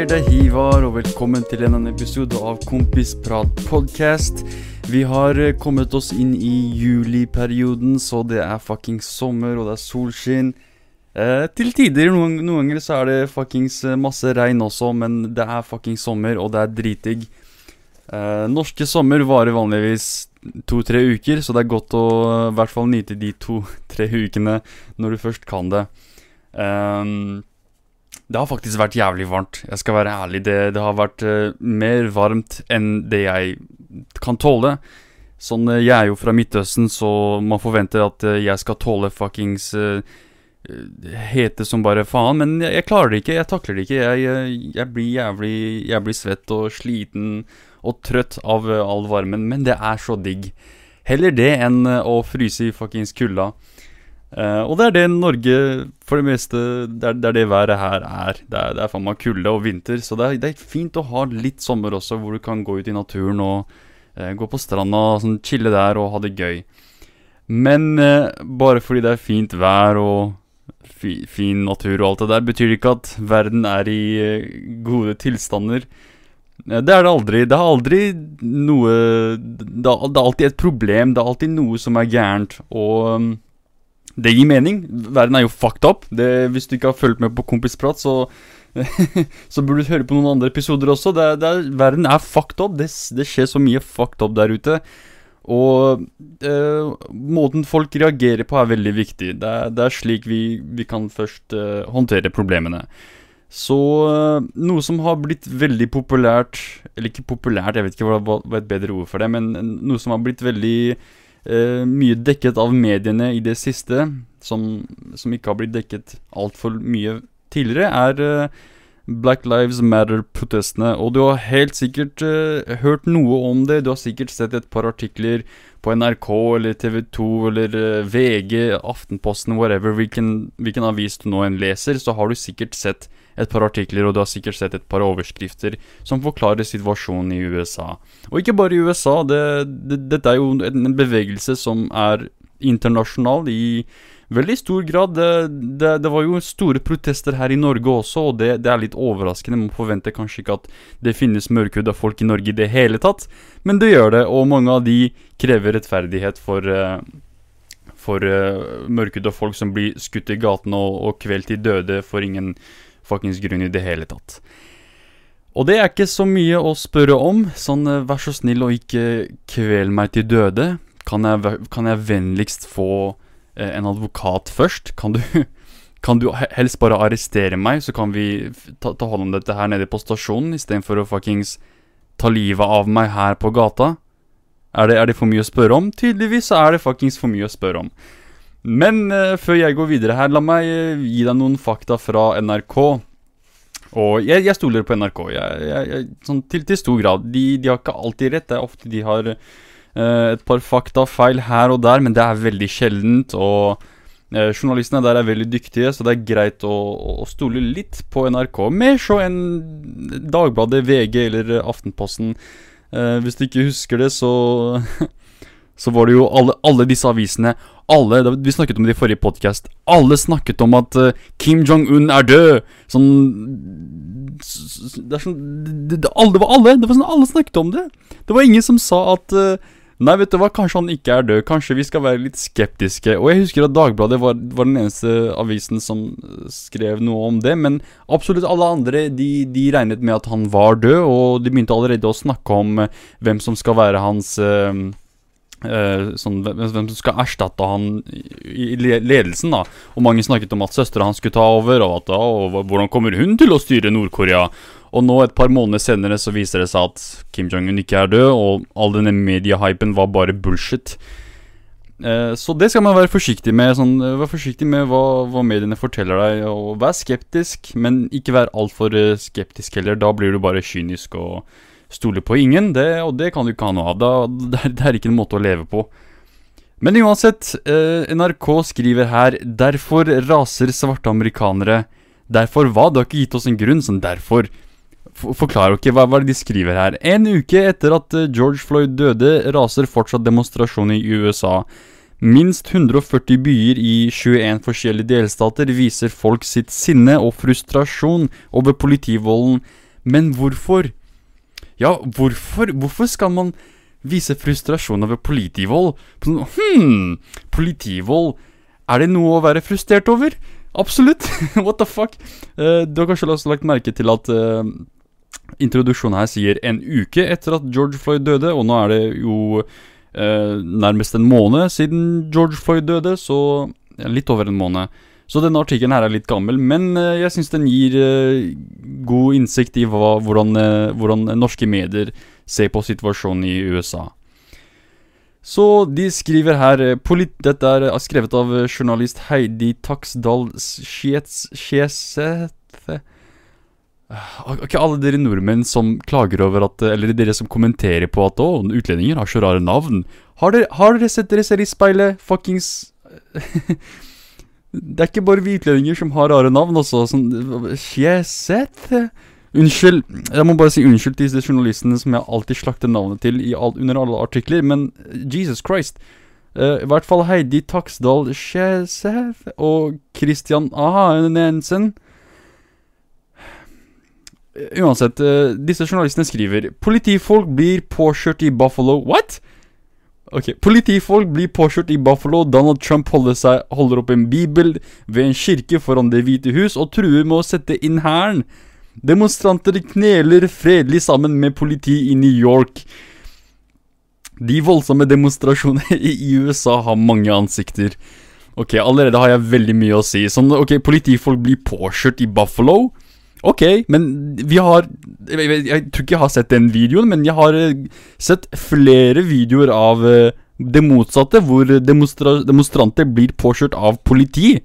Skjer? Det er Hivar, og velkommen til en annen episode av Kompisprat podcast. Vi har eh, kommet oss inn i juliperioden, så det er fuckings sommer, og det er solskinn. Eh, til tider, noen, noen ganger så er det fuckings eh, masse regn også, men det er fuckings sommer, og det er dritdigg. Eh, norske sommer varer vanligvis to-tre uker, så det er godt å i hvert fall nyte de to-tre ukene når du først kan det. Um, det har faktisk vært jævlig varmt. Jeg skal være ærlig. Det, det har vært uh, mer varmt enn det jeg kan tåle. Sånn, uh, Jeg er jo fra Midtøsten, så man forventer at uh, jeg skal tåle fuckings hete som bare faen. Men jeg, jeg, klarer det ikke. Jeg takler det ikke. Jeg, jeg, jeg, blir jævlig Jeg svett og sliten og trøtt av all varmen. Men det er så digg. Heller det enn å fryse i fuckings kulda. Uh, og det er det Norge for det meste Det er det, det været her er. Det er, det er faen meg kulde og vinter, så det er, det er, fint å ha litt sommer også, hvor du kan gå ut i naturen og uh, gå på stranda, sånn, chille der og ha det gøy. Men uh, bare fordi det er fint vær og fi, fin natur og alt det der, betyr det ikke at verden er i gode tilstander. Det er det aldri. Det er aldri noe det er, alltid et problem. Det er alltid noe som er gærent. Og um, det gir mening. Verden er jo fucked up. Det, hvis du ikke har fulgt med på Kompisprat, så så burde du høre på noen andre episoder også. Det, det er, verden er fucked up. Det, det, skjer så mye fucked up der ute. Og eh, måten folk reagerer på, er veldig viktig. Det er, det er slik vi, vi, kan først eh, håndtere problemene. Så eh, noe som har blitt veldig populært Eller ikke populært, jeg vet ikke hva, hva et bedre ord for det, men noe som har blitt veldig uh, mye dekket av mediene i det siste, som, som ikke har blitt dekket altfor mye tidligere, er eh, Black Lives Matter-protestene. Og du har helt sikkert eh, hørt noe om det. Du har sikkert sett et par artikler på NRK eller TV 2 eller uh, VG, Aftenposten, whatever, hvilken, hvilken avis du nå enn leser, så har du sikkert sett et par artikler, og du har sikkert sett et par overskrifter som forklarer situasjonen i USA. Og ikke bare i USA, det, det, dette er jo en bevegelse som er internasjonal i veldig stor grad. Det, det, det, var jo store protester her i Norge også, og det, det er litt overraskende. Man forventer kanskje ikke at det finnes mørkhuda folk i Norge i det hele tatt, men det gjør det, og mange av de krever rettferdighet for uh, for uh, mørkhuda folk som blir skutt i gaten og, og kvelt i døde for ingen fuckings grunn i det hele tatt. Og det er ikke så mye å spørre om. Sånn, eh, vær så snill og ikke kvel meg til døde. Kan jeg, kan jeg vennligst få eh, en advokat først? Kan du, kan du helst bare arrestere meg, så kan vi ta, ta hånd om dette her nede på stasjonen, istedenfor å fuckings ta livet av meg her på gata? Er det, er det, for mye å spørre om? Tydeligvis er det fuckings for mye å spørre om. Men uh, før jeg går videre her, la meg uh, gi deg noen fakta fra NRK. Og jeg, jeg stoler på NRK, jeg, jeg, sånn til, til, stor grad. De, de, har ikke alltid rett. Det er ofte de har uh, et par faktafeil her og der, men det er veldig sjeldent. Og journalistene der er veldig dyktige, så det er greit å, å stole litt på NRK. Mer så enn Dagbladet, VG eller Aftenposten. hvis du ikke husker det, så så var det jo alle, alle disse avisene alle, Vi snakket om det i forrige podkast. Alle snakket om at uh, Kim Jong-un er død. Sånn Det er sånn det, det, alle, det var alle. Det var sånn alle snakket om det. Det var ingen som sa at uh, Nei, vet du hva, kanskje han ikke er død. Kanskje vi skal være litt skeptiske. Og jeg husker at Dagbladet var, var den eneste avisen som skrev noe om det. Men absolutt alle andre de, de, regnet med at han var død, og de begynte allerede å snakke om hvem som skal være hans Uh, sånn, hvem som skal erstatte han i ledelsen. da Og Mange snakket om at søstera hans skulle ta over, og, at, og hvordan kommer hun til å styre Nord-Korea? Og nå, et par måneder senere, så viser det seg at Kim Jong-un ikke er død, og all denne mediehypen var bare bullshit. Uh, så det skal man være forsiktig med. Sånn, vær forsiktig med hva, hva, mediene forteller deg, og vær skeptisk, men ikke vær altfor skeptisk heller. Da blir du bare kynisk og stoler på ingen, det, og det kan du ikke ha noe av. Da, det, er, det, ikke en måte å leve på. Men uansett, eh, NRK skriver her 'Derfor raser svarte amerikanere'. Derfor hva? Du har ikke gitt oss en grunn. Sånn derfor. Forklar ikke, hva, hva de skriver her? En uke etter at eh, George Floyd døde, raser fortsatt demonstrasjoner i USA. Minst 140 byer i 21 forskjellige delstater viser folk sitt sinne og frustrasjon over politivolden. Men hvorfor? Ja, hvorfor? Hvorfor skal man vise frustrasjon over politivold? Hm, politivold Er det noe å være frustrert over? Absolutt. What the fuck? Uh, du har kanskje også lagt merke til at uh, introduksjonen her sier en uke etter at George Floyd døde, og nå er det jo uh, nærmest en måned siden George Floyd døde, så litt over en måned. Så denne artikkelen her er litt gammel, men jeg syns den gir god innsikt i hva, hvordan, hvordan norske medier ser på situasjonen i USA. Så de skriver her Dette er skrevet av journalist Heidi Taksdal Skjeseth Ok, alle dere nordmenn som klager over at Eller dere som kommenterer på at å, utlendinger har så rare navn. Har dere, har dere sett dere selv i speilet? Fuckings Det er ikke bare vi som har rare navn, også. Sånn Skjeseth? Unnskyld, jeg må bare si unnskyld til disse journalistene som jeg alltid slakter navnet til all, under alle artikler, men Jesus Christ. Uh, I hvert fall Heidi Taksdal Skjeseth og Christian Ahanensen. Uansett, uh, disse journalistene skriver Politifolk blir påkjørt i Buffalo What? Ok, Politifolk blir påkjørt i Buffalo. Donald Trump holder, seg, holder opp en bibel ved en kirke foran Det hvite hus og truer med å sette inn hæren. Demonstranter kneler fredelig sammen med politi i New York. De voldsomme demonstrasjonene i USA har mange ansikter. Ok, allerede har jeg veldig mye å si. Sånn, ok, Politifolk blir påkjørt i Buffalo. Ok, men vi har jeg, jeg, jeg, tror ikke jeg har sett den videoen, men jeg har uh, sett flere videoer av uh, det motsatte, hvor demonstra demonstranter blir påkjørt av politi.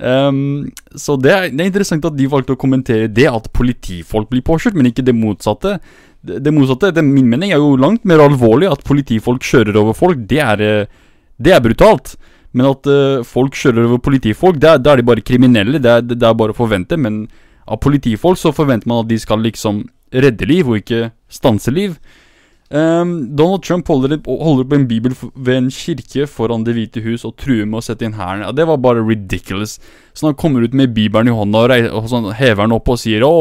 Um, så det er, det er, interessant at de valgte å kommentere det, at politifolk blir påkjørt, men ikke det motsatte. Det, det motsatte, etter min mening, er jo langt mer alvorlig. At politifolk kjører over folk, det er, eh, det er brutalt. Men at uh, folk kjører over politifolk, da er de bare kriminelle. Det er, det er bare å forvente. Men av politifolk så forventer man at de skal liksom redde liv, og ikke stanse liv. Um, Donald Trump holder, holder, opp en bibel ved en kirke foran Det hvite hus og truer med å sette inn hæren. Ja, det var bare ridiculous. Så han kommer ut med bibelen i hånda og, og sånn, hever den opp og sier Å,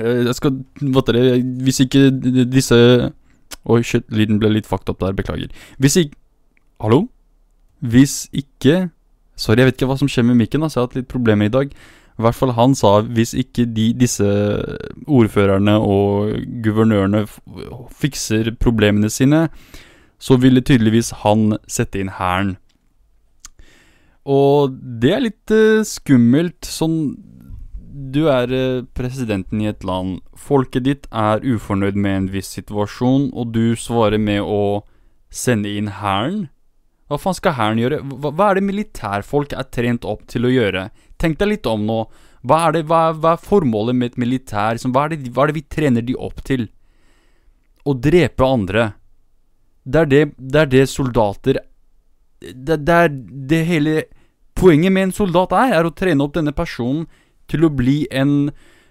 jeg skal Hva dere, Hvis ikke disse Oi, shit, lyden ble litt fucked opp der. Beklager. Hvis ikke Hallo? Hvis ikke Sorry, jeg vet ikke hva som skjer med mikken. Altså, jeg har hatt litt problemer i dag. I hvert fall han sa hvis ikke de, disse ordførerne og guvernørene fikser problemene sine, så ville tydeligvis han sette inn hæren. Og det er litt uh, skummelt. Sånn Du er uh, presidenten i et land. Folket ditt er ufornøyd med en viss situasjon, og du svarer med å sende inn hæren. Hva faen skal hæren gjøre? Hva, hva, er det militærfolk er trent opp til å gjøre? Tenk deg litt om nå. Hva er, det, hva, hva er formålet med et militær? Liksom, hva, er det, hva, er det, vi trener de opp til? Å drepe andre. Det er det, det, er det soldater det, det er det hele Poenget med en soldat er, er å trene opp denne personen til å bli en,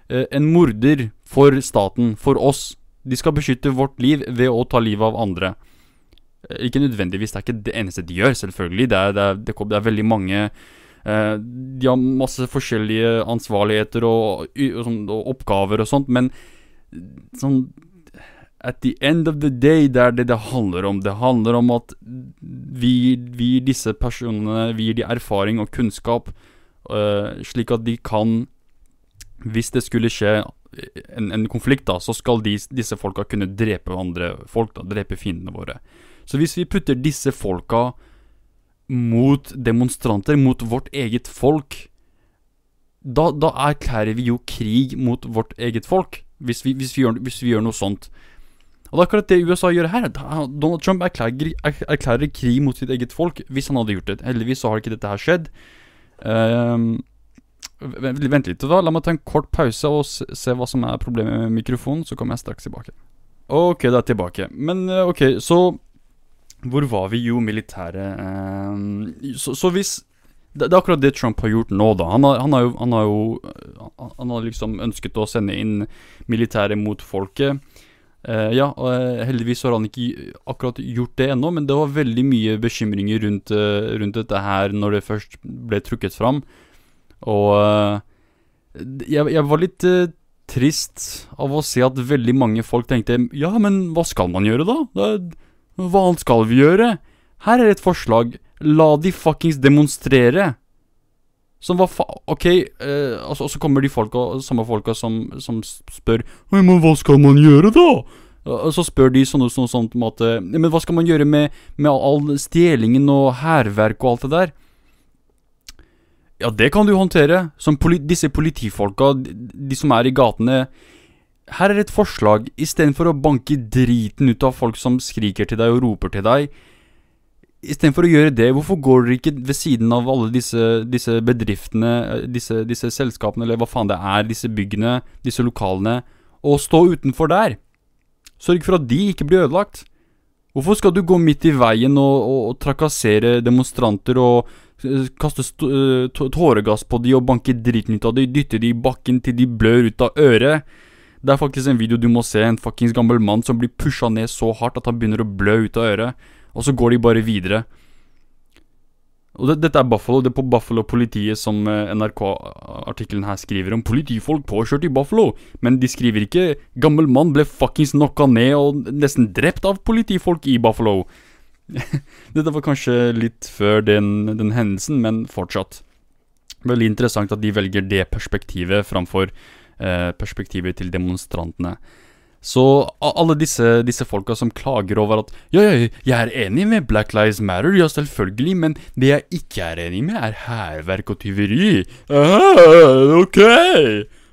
eh, en morder for staten, for oss. De skal beskytte vårt liv ved å ta livet av andre. Eh, ikke nødvendigvis, det er ikke det eneste de gjør, selvfølgelig. Det er, det er, det er veldig mange de har masse forskjellige ansvarligheter og, og, sånn, og, oppgaver og sånt, men sånn At the end of the day, det er det det handler om. Det handler om at vi, vi disse personene vi gir de erfaring og kunnskap, uh, slik at de kan Hvis det skulle skje en, en konflikt, da, så skal de, disse folka kunne drepe andre folk, da, drepe fiendene våre. Så hvis vi putter disse folka mot demonstranter, mot vårt eget folk, da, da erklærer vi jo krig mot vårt eget folk, hvis vi, hvis vi, gjør, hvis vi gjør, noe sånt. Og det er akkurat det USA gjør her. Donald Trump erklærer, erklærer, krig mot sitt eget folk, hvis han hadde gjort det. Heldigvis så har ikke dette her skjedd. Uh, vent litt, da. La meg ta en kort pause og se, hva som er problemet med mikrofonen, så kommer jeg straks tilbake. Ok, da er jeg tilbake. Men uh, ok, så hvor var vi jo militære eh, så, så, hvis det, er akkurat det Trump har gjort nå, da. Han har, han har, jo, han har jo Han har liksom ønsket å sende inn militæret mot folket. Uh, ja, og eh, heldigvis har han ikke akkurat gjort det ennå, men det var veldig mye bekymringer rundt, uh, rundt dette her når det først ble trukket fram. Og eh, jeg, jeg var litt eh, trist av å se at veldig mange folk tenkte Ja, men hva skal man gjøre, da? Det, hva annet skal vi gjøre? Her er et forslag. La de fuckings demonstrere. Som hva fa... Ok, eh, altså, og så kommer de folka, samme folka som, som spør «Oi, Men hva skal man gjøre, da? Og så spør de sånn og sånn, sånn måte Men hva skal man gjøre med, med all stjelingen og hærverk og alt det der? Ja, det kan du håndtere. Som poli disse politifolka, de, de som er i gatene. Her er et forslag. Istedenfor å banke driten ut av folk som skriker til deg og roper til deg. Istedenfor å gjøre det, hvorfor går dere ikke ved siden av alle disse, disse bedriftene, disse, disse selskapene, eller hva faen det er, disse byggene, disse lokalene, og stå utenfor der? Sørg for at de ikke blir ødelagt. Hvorfor skal du gå midt i veien og, og, og trakassere demonstranter og eh, kaste st eh, tå- tåregass på de og banke driten ut av de, dytte de i bakken til de blør ut av øret? Det er faktisk en video du må se, en fuckings gammel mann som blir pusha ned så hardt at han begynner å blø ut av øret, og så går de bare videre. Og det, dette er Buffalo. Det er på Buffalo-politiet som eh, NRK-artikkelen her skriver om. Politifolk påkjørt i Buffalo. Men de skriver ikke 'gammel mann ble fuckings knocka ned og nesten drept av politifolk i Buffalo'. Dette var kanskje litt før den, den hendelsen, men fortsatt. Veldig interessant at de velger det perspektivet framfor perspektivet til demonstrantene. Så alle disse, disse folka som klager over at Ja, ja, jeg er enig med Black Lives Matter, ja, selvfølgelig, men det jeg ikke er enig med, er hærverk og tyveri. Ah, ok.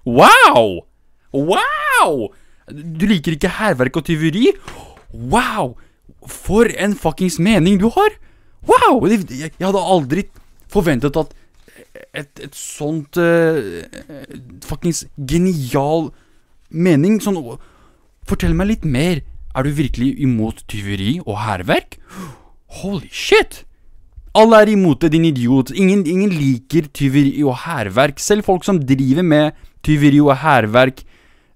Wow! Wow! Du liker ikke hærverk og tyveri? Wow! For en fuckings mening du har! Wow! Jeg, jeg hadde aldri forventet at et, et sånt uh, fuckings genial mening sånn Fortell meg litt mer. Er du virkelig imot tyveri og hærverk? Holy shit! Alle er imot det, din idiot. Ingen, ingen liker tyveri og hærverk. Selv folk som driver med tyveri og hærverk.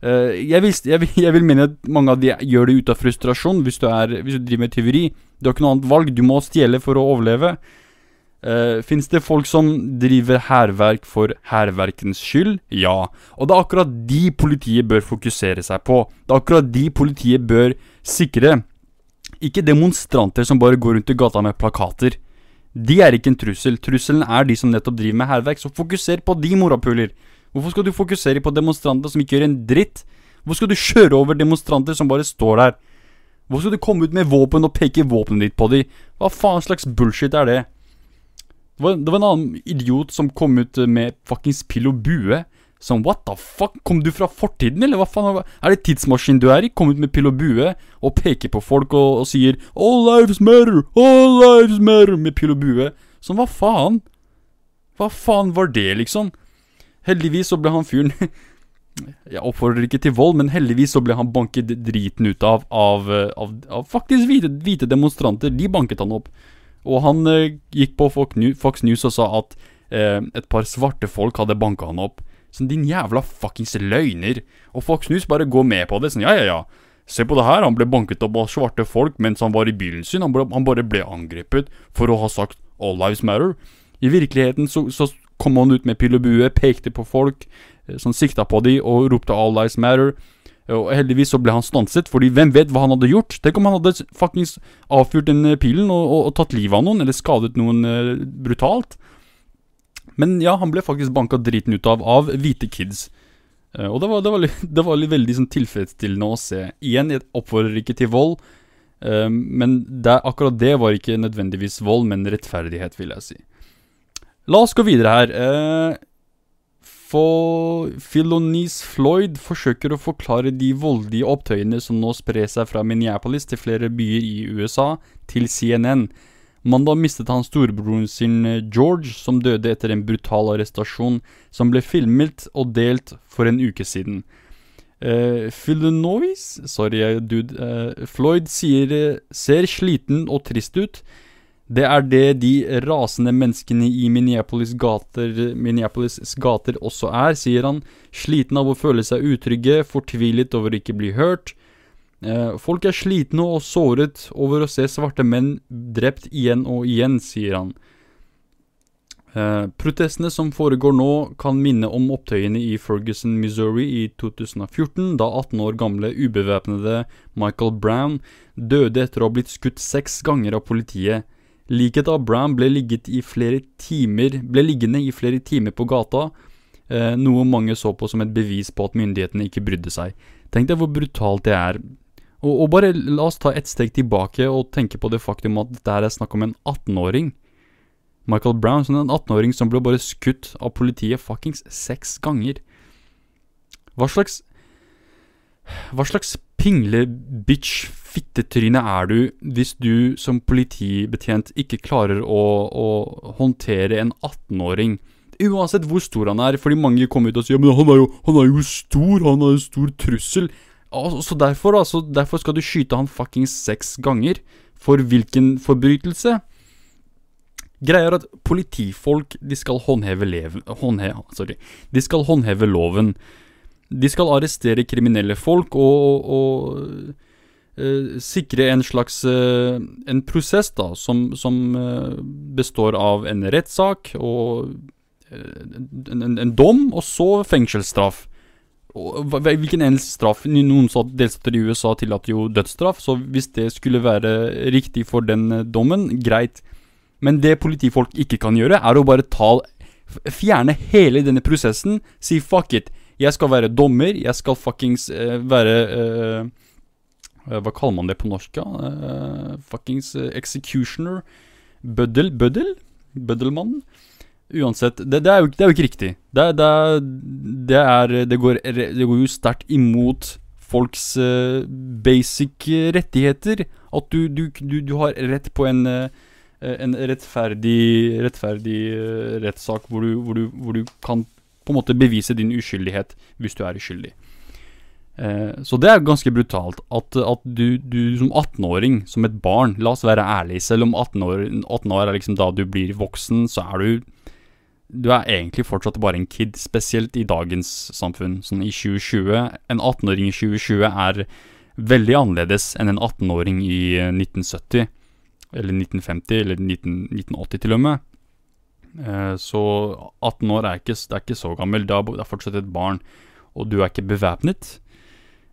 Uh, jeg, vil, jeg, jeg vil mene at mange av de gjør det ut av frustrasjon hvis du, er, hvis du driver med tyveri. Du har ikke noe annet valg. Du må stjele for å overleve. Uh, Fins det folk som driver hærverk for hærverkens skyld? Ja. Og det er akkurat de politiet bør fokusere seg på. Det er akkurat de politiet bør sikre. Ikke demonstranter som bare går rundt i gata med plakater. De er ikke en trussel. Trusselen er de som nettopp driver med hærverk, så fokuser på de, morapuler. Hvorfor skal du fokusere på demonstranter som ikke gjør en dritt? Hvorfor skal du kjøre over demonstranter som bare står der? Hvorfor skal du komme ut med våpen og peke våpenet ditt på dem? Hva faen slags bullshit er det? Det var, det var en annen idiot som kom ut med fuckings pil og bue. Sånn, what the fuck? Kom du fra fortiden, eller hva faen? Er det tidsmaskin du er i? Kom ut med pil og bue og peker på folk og, og sier All lives matter! All lives matter! Med pil og bue. Sånn, hva faen? Hva faen var det, liksom? Heldigvis så ble han fyren Jeg oppfordrer ikke til vold, men heldigvis så ble han banket driten ut av av, av, av faktisk hvite, hvite demonstranter. De banket han opp. Og han eh, gikk på Fox News, og sa at eh, et par svarte folk hadde banka han opp. Sånn, din jævla fuckings løgner. Og Fox News bare går med på det. Sånn, ja, ja, ja. Se på det her, han ble banket opp av svarte folk mens han var i bilen sin. Han, ble, han bare ble angrepet for å ha sagt 'All lives matter'. I virkeligheten så, så kom han ut med pil og bue, pekte på folk, eh, som sikta på de og ropte 'All lives matter'. Og heldigvis så ble han stanset, fordi hvem vet hva han hadde gjort? Tenk om han hadde fuckings avfyrt den eh, pilen og, og, og tatt livet av noen, eller skadet noen uh, brutalt. Men ja, han ble faktisk banka driten ut av av hvite kids. Uh, og det var, det var, litt- det var veldig sånn tilfredsstillende å se. Igjen, jeg oppfordrer ikke til vold, men det, akkurat det var ikke nødvendigvis vold, men rettferdighet, vil jeg si. La oss gå videre her. Eh, for Philonis Floyd forsøker å forklare de voldelige opptøyene som nå sprer seg fra Minneapolis til flere byer i USA, til CNN. Mandag mistet han storebroren sin eh, George, som døde etter en brutal arrestasjon som ble filmet og delt for en uke siden. Uh, Philonois, sorry dude, uh, Floyd sier eh, ser sliten og trist ut. Det er det de rasende menneskene i Minneapolis gater, Minneapolis gater også er, sier han. Sliten av å føle seg utrygge, fortvilet over å ikke bli hørt. Eh, folk er slitne og såret over å se svarte menn drept igjen og igjen, sier han. Eh, protestene som foregår nå, kan minne om opptøyene i Ferguson, Missouri i 2014, da 18 år gamle ubevæpnede Michael Brown døde etter å ha blitt skutt seks ganger av politiet. Liket av Brown ble, i timer, ble liggende i flere timer på gata, eh, noe mange så på som et bevis på at myndighetene ikke brydde seg. Tenk deg hvor brutalt det er. Og, og, bare la oss ta et steg tilbake og tenke på det faktum at dette er snakk om en 18-åring. Michael Brown, som en 18-åring som ble bare skutt av politiet fuckings seks ganger. Hva slags Hva slags pingle-bitch fittetryne er du hvis du som politibetjent ikke klarer å, å håndtere en 18-åring? Uansett hvor stor han er, fordi mange kommer ut og sier Men han er jo, han er jo stor, han er en stor trussel. Så derfor, da, så derfor skal du skyte han fuckings seks ganger. For hvilken forbrytelse? Greia er at politifolk de skal håndheve, leven, håndheve, sorry, de skal håndheve loven. De skal arrestere kriminelle folk og, og, sikre en slags uh, En prosess da, som, som uh, består av en rettssak og en, en, en, dom, og så fengselsstraff hvilken eneste straff Noen delstater i USA tillater jo dødsstraff, så hvis det skulle være riktig for den eh, dommen, greit. Men det politifolk ikke kan gjøre, er å bare ta Fjerne hele denne prosessen. Si fuck it. Jeg skal være dommer. Jeg skal fuckings uh, være uh, Hva kaller man det på norsk? Uh, fuckings executioner. Bøddel? Bøddel? Bøddelmann? Uansett, det, det, er jo, det, er jo, ikke riktig. Det, er, går, det går, jo sterkt imot folks uh, basic rettigheter. At du, du, du, du, har rett på en, uh, en rettferdig, rettferdig rettssak hvor, hvor, hvor, du kan på en måte bevise din uskyldighet hvis du er uskyldig. Så det er ganske brutalt. At, at du, som 18-åring, som et barn La oss være ærlige. Selv om 18 år, 18 år er liksom da du blir voksen, så er du du er egentlig fortsatt bare en kid, spesielt i dagens samfunn. Sånn i 2020 En 18-åring i 2020 er veldig annerledes enn en 18-åring i 1970. Eller 1950, eller 19, 1980 til og med. Eh, så 18 år er ikke, er ikke så gammel. Det er fortsatt et barn. Og du er ikke bevæpnet.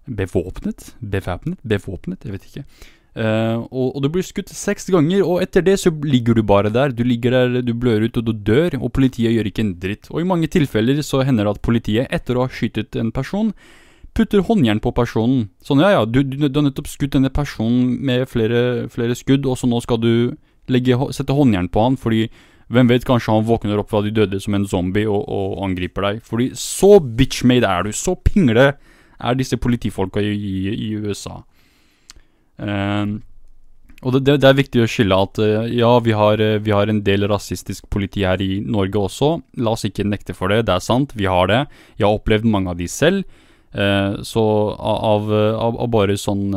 Bevåpnet? Bevæpnet? Bevåpnet? Jeg vet ikke. Uh, og, og, du blir skutt seks ganger, og etter det så ligger du bare der. Du ligger der, du blør ut, og du dør, og politiet gjør ikke en dritt. Og i mange tilfeller så hender det at politiet, etter å ha skytet en person, putter håndjern på personen. Sånn, ja ja, du, du, du har nettopp skutt denne personen med flere, flere, skudd, og så nå skal du legge, sette håndjern på han, fordi hvem vet, kanskje han våkner opp fra de døde som en zombie og, og angriper deg. Fordi så bitchmade er du, så pingle er disse politifolka i, i, i USA. Uh, og det, det, er viktig å skille at uh, ja, vi har, uh, vi har, en del rasistisk politi her i Norge også. La oss ikke nekte for det, det er sant, vi har det. Jeg har opplevd mange av de selv. Eh, så av, av, av, bare sånn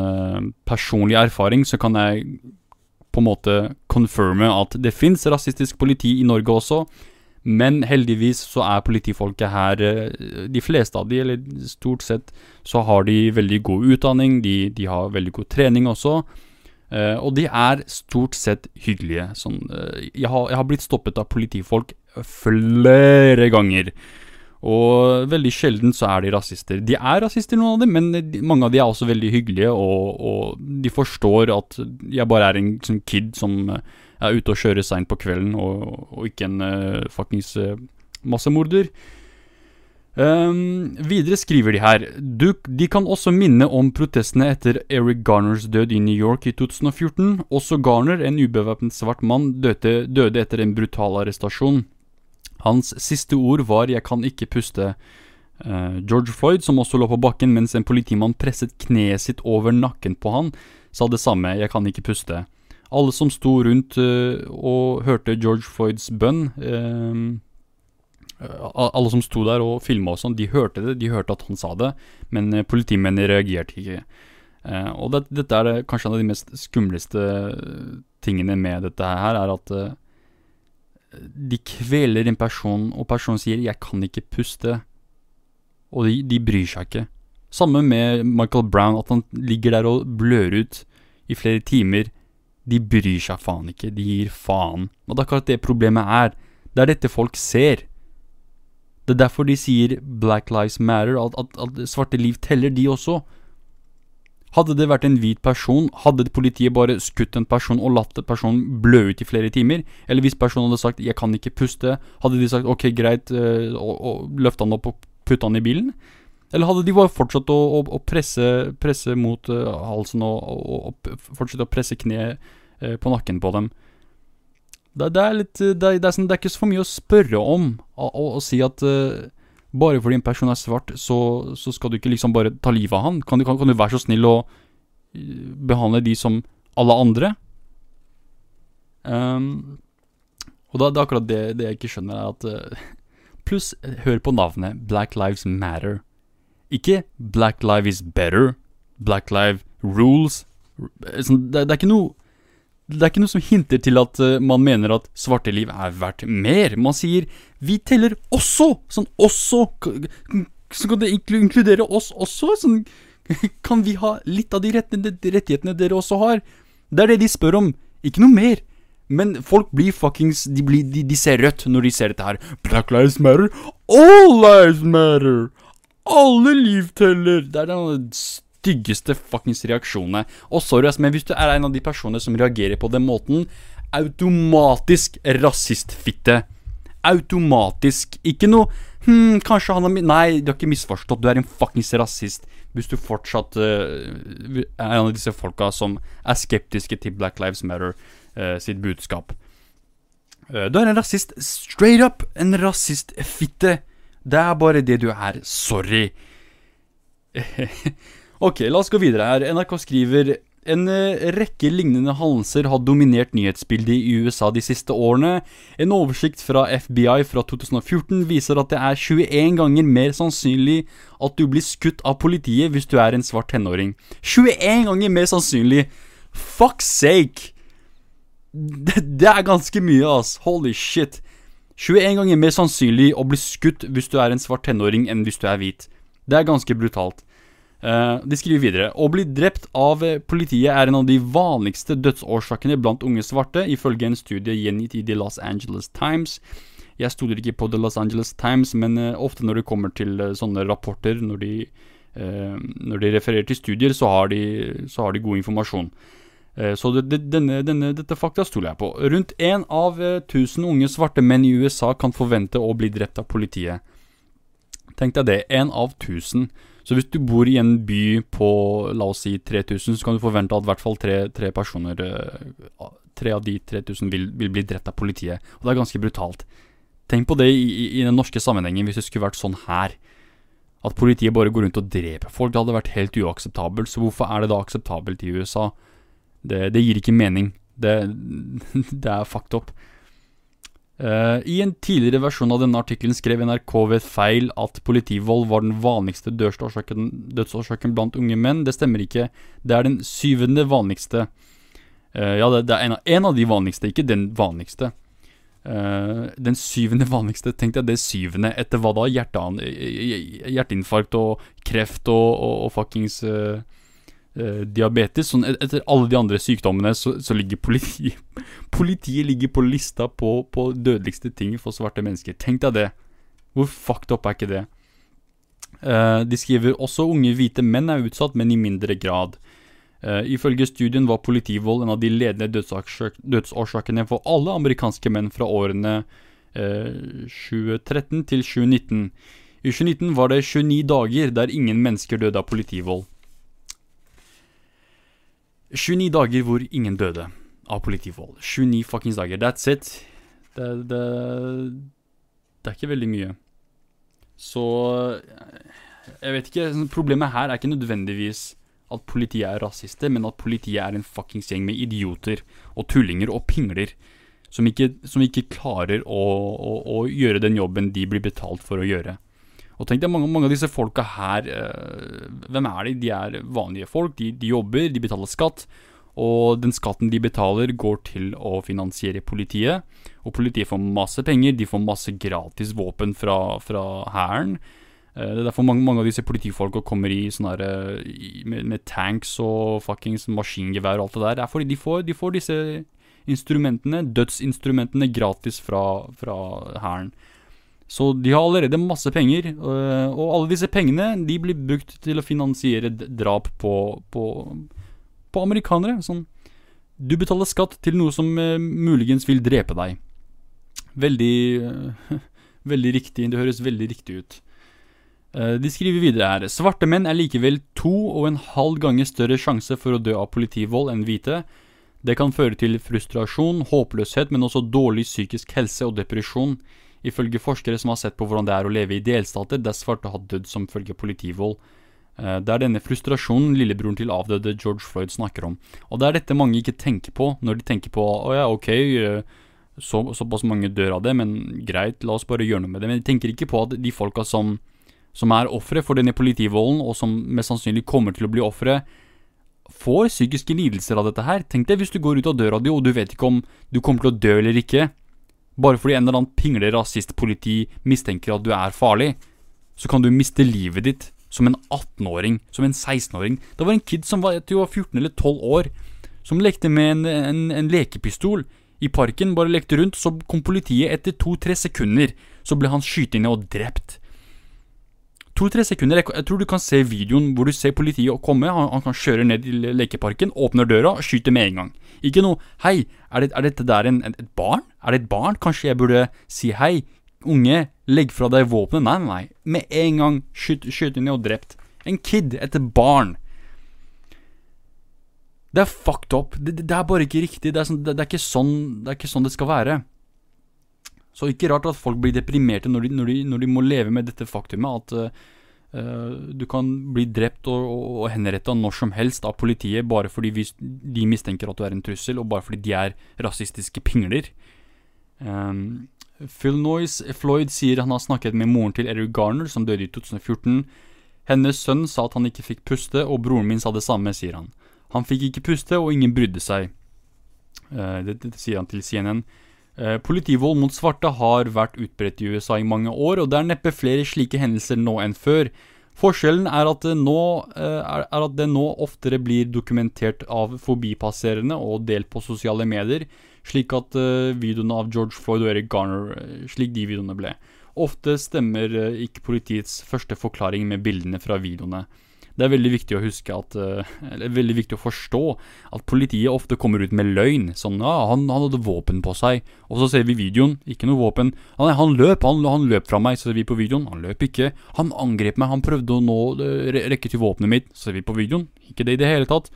personlig erfaring så kan jeg på en måte confirme at det fins rasistisk politi i Norge også. Men heldigvis så er politifolket her De fleste av de, eller stort sett, så har de veldig god utdanning. De, de har veldig god trening også. Uh, og de er stort sett hyggelige. Sånn, uh, jeg, har, jeg, har, blitt stoppet av politifolk flere ganger. Og veldig sjelden så er de rasister. De er rasister, noen av dem, men mange av de er også veldig hyggelige, og, og, de forstår at jeg bare er en sånn kid som er ute og kjører seint på kvelden, og, og, ikke en uh, fuckings uh, massemorder. Um, videre skriver de her du, De kan også minne om protestene etter Eric Garners død i New York i 2014. Også Garner, en ubevæpnet svart mann, døde, døde etter en brutal arrestasjon. Hans siste ord var 'jeg kan ikke puste'. Uh, George Floyd, som også lå på bakken mens en politimann presset kneet sitt over nakken på han, sa det samme 'jeg kan ikke puste'. Alle som sto rundt uh, og hørte George Floyds bønn uh, Alle som sto der og filma og sånn, de hørte det, de hørte at han sa det, men politimennene reagerte ikke. og det, dette er kanskje en av de mest skumleste tingene med dette her, er at de kveler en person, og personen sier 'jeg kan ikke puste', og de, de bryr seg ikke. Samme med Michael Brown, at han ligger der og blør ut i flere timer. De bryr seg faen ikke. De gir faen. Og det er akkurat det problemet er. Det er dette folk ser. Det er derfor de sier Black Lives Matter, at, at, at svarte liv teller, de også. Hadde det vært en hvit person, hadde politiet bare skutt en person og latt personen blø ut i flere timer? Eller hvis personen hadde sagt 'jeg kan ikke puste', hadde de sagt 'ok, greit', øh, og, og løfta han opp og putta han i bilen? Eller hadde de bare fortsatt å, å, å presse, presse, mot uh, halsen og, og, fortsette å presse kneet uh, på nakken på dem? Det, det er litt det, det, er sånn, det, er ikke så mye å spørre om å si at uh, bare fordi en person er svart, så, så, skal du ikke liksom bare ta livet av han. Kan du, kan, kan du være så snill å eh, behandle de som alle andre? Um, og da, det er akkurat det, jeg ikke skjønner, er at Pluss, hør på navnet. Black Lives Matter. Ikke Black life is better. Black life rules. Sånn, det, er ikke noe det er ikke noe som hinter til at uh, man mener at svarte liv er verdt mer. Man sier 'vi teller også'. Sånn også. Så kan det inkludere oss også. Sånn, kan vi ha litt av de rettighetene dere også har? Det er det de spør om. Ikke noe mer. Men folk blir fuckings de, blir, de, de, ser rødt når de ser dette her. Black lives matter. All lives matter. Alle liv teller. Det er den styggeste fuckings reaksjonene. Og sorry, men hvis du er en av de personene som reagerer på den måten, automatisk rasistfitte. Automatisk. Ikke noe Hm, kanskje han har Nei, du har ikke misforstått. Du er en fuckings rasist. Hvis du fortsatt uh, er en av disse folka som er skeptiske til Black Lives Matter uh, sitt budskap. Uh, du er en rasist. Straight up en rasistfitte. Det er bare det du er. Sorry. Ok, la oss gå videre her. NRK skriver en eh, rekke lignende halser har dominert nyhetsbildet i USA de siste årene. En oversikt fra FBI fra 2014 viser at det er 21 ganger mer sannsynlig at du blir skutt av politiet hvis du er en svart tenåring. 21 ganger mer sannsynlig! Fuck sake! Det, det er ganske mye, ass. Holy shit. 21 ganger mer sannsynlig å bli skutt hvis du er en svart tenåring enn hvis du er hvit. Det er ganske brutalt. Uh, de skriver videre Å bli drept av eh, politiet er en av de vanligste dødsårsakene blant unge svarte, ifølge en studie gjengitt i The Los Angeles Times. Jeg stoler ikke på The Los Angeles Times, men uh, ofte når det kommer til sånne rapporter, når de, når de, refererer til studier, så har de, så har de god informasjon. Så det, denne, denne, dette fakta stoler jeg på. Rundt én av tusen unge svarte menn i USA kan forvente å bli drept av politiet. Tenk deg det. Én av tusen. Så hvis du bor i en by på la oss si 3000, så kan du forvente at i hvert fall tre, tre personer eh, Tre av de 3000 vil, vil, bli drept av politiet. Og det er ganske brutalt. Tenk på det i, i, den norske sammenhengen hvis det skulle vært sånn her. At politiet bare går rundt og dreper folk. Det hadde vært helt uakseptabelt. Så hvorfor er det da akseptabelt i USA? Det, det gir ikke mening. Det, det er fucked up. Uh, I en tidligere versjon av denne artikkelen skrev NRK ved feil at politivold var den vanligste dødsårsaken, blant unge menn. Det stemmer ikke. Det er den syvende vanligste. Uh, ja, det, det er en av, en av, de vanligste, ikke den vanligste. Uh, den syvende vanligste, tenkte jeg det syvende etter hva da? Hjerteinfarkt og kreft og, og, og fuckings uh, diabetes. Sånn etter alle de andre sykdommene så, så ligger politiet Politiet ligger på lista på, på, dødeligste ting for svarte mennesker. Tenk deg det. Hvor fucked up er ikke det? Uh, de skriver også unge hvite menn er utsatt, men i mindre grad. Uh, ifølge studien var politivold en av de ledende dødsårsakene for alle amerikanske menn fra årene uh, 2013 til 2019. I 2019 var det 29 dager der ingen mennesker døde av politivold. 29 dager hvor ingen døde av politivold. 29 fuckings dager. That's it. Det, det, det er ikke veldig mye. Så Jeg vet ikke. Sånn, problemet her er ikke nødvendigvis at politiet er rasister, men at politiet er en fuckings gjeng med idioter og tullinger og pingler. Som ikke, som ikke klarer å, å, å gjøre den jobben de blir betalt for å gjøre. Og tenk deg mange, mange av disse folka her øh, Hvem er de? De er vanlige folk. De, de, jobber, de betaler skatt. Og den skatten de betaler, går til å finansiere politiet. Og politiet får masse penger. De får masse gratis våpen fra hæren. Eh, det er derfor mange, mange av disse politifolka kommer i sånne her, eh, med, med tanks og fuckings maskingevær og alt det der. Det er fordi de får, de får disse instrumentene, dødsinstrumentene, gratis fra, fra hæren. Så de har allerede masse penger, øh, og alle disse pengene de blir brukt til å finansiere drap på, på, på amerikanere. Sånn, du betaler skatt til noe som øh, muligens vil drepe deg. Veldig øh, Veldig riktig. Det høres veldig riktig ut. De skriver videre her Svarte menn er likevel to og en halv ganger større sjanse for å dø av politivold enn hvite. Det kan føre til frustrasjon, håpløshet, men også dårlig psykisk helse og depresjon, ifølge forskere som har sett på hvordan det er å leve i delstater der svarte har dødd som følge politivold. Eh, Det er denne frustrasjonen lillebroren til avdøde George Floyd snakker om. Og det er dette mange ikke tenker på når de tenker på å ja, ok, eh, så, såpass mange dør av det, men greit, la oss bare gjøre noe med det. Men de tenker ikke på at de folka som, som er ofre for denne politivolden, og som mest sannsynlig kommer til å bli ofre, får psykiske lidelser av dette her. Tenk deg hvis du går ut av døra di, og du vet ikke om du kommer til å dø eller ikke. Bare fordi en eller annen pingle rasistpoliti mistenker at du er farlig, så kan du miste livet ditt som en 18-åring, som en 16-åring. Det var en kid som var, var 14 eller 12 år, som lekte med en, en, en lekepistol i parken, bare lekte rundt, så kom politiet etter to-tre sekunder. Så ble han skutt ned og drept. To-tre sekunder, jeg, tror du kan se videoen hvor du ser politiet komme. Han, han kan kjøre ned til lekeparken, åpner døra og skyter med en gang. Ikke noe 'hei, er, det, er dette der en, et barn? Er det et barn? Kanskje jeg burde si 'hei, unge, legg fra deg våpenet'? Nei, nei, nei. Med en gang skyt, skyt ned og drept. En kid, et barn. Det er fucked up. Det, det, det er bare ikke riktig. Det er, sånn, det, er ikke sånn, det er ikke sånn det skal være. Så ikke rart at folk blir deprimerte når de, når de, når de må leve med dette faktumet at uh, du kan bli drept og, og, og henretta når som helst av politiet bare fordi vi, de mistenker at du er en trussel, og bare fordi de er rasistiske pingler. Um, Phil Noyce Floyd sier han har snakket med moren til Eric Garner, som døde i 2014. Hennes sønn sa at han ikke fikk puste, og broren min sa det samme, sier han. Han fikk ikke puste, og ingen brydde seg. Uh, det, det, sier han til CNN. Uh, politivold mot svarte har vært utbredt i USA i mange år, og det er neppe flere slike hendelser nå enn før. Forskjellen er at, det nå, uh, er, er at det nå oftere blir dokumentert av forbipasserende og delt på sosiale medier, slik at videoene av George Floyd og Eric Garner, slik de videoene ble. Ofte stemmer ikke politiets første forklaring med bildene fra videoene. Det er veldig viktig å huske at Eller veldig viktig å forstå at politiet ofte kommer ut med løgn. Sånn ja, han, han hadde våpen på seg. Og så ser vi videoen. Ikke noe våpen. Han, han løp, han, han, løp fra meg, så ser vi på videoen. Han løp ikke. Han angrep meg, han prøvde å nå rekke til våpenet mitt, så ser vi på videoen. Ikke det i det hele tatt.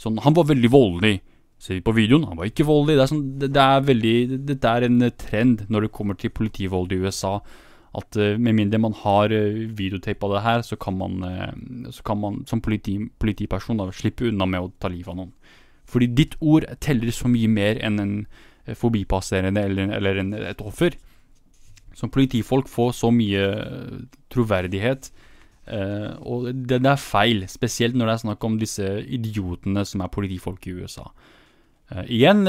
Sånn, han var veldig voldelig. Ser vi på videoen, han var ikke voldelig. Det er, sånn, det, det er veldig Dette er en trend når det kommer til politivold i USA at uh, med mindre man har uh, videotape av det her, så kan man, uh, så kan man som politi, politiperson da, slippe unna med å ta livet av noen. Fordi ditt ord teller så mye mer enn en forbipasserende eller, eller en, et offer. Som politifolk får så mye troverdighet. og det, det, er feil, spesielt når det er snakk om disse idiotene som er politifolk i USA. igjen,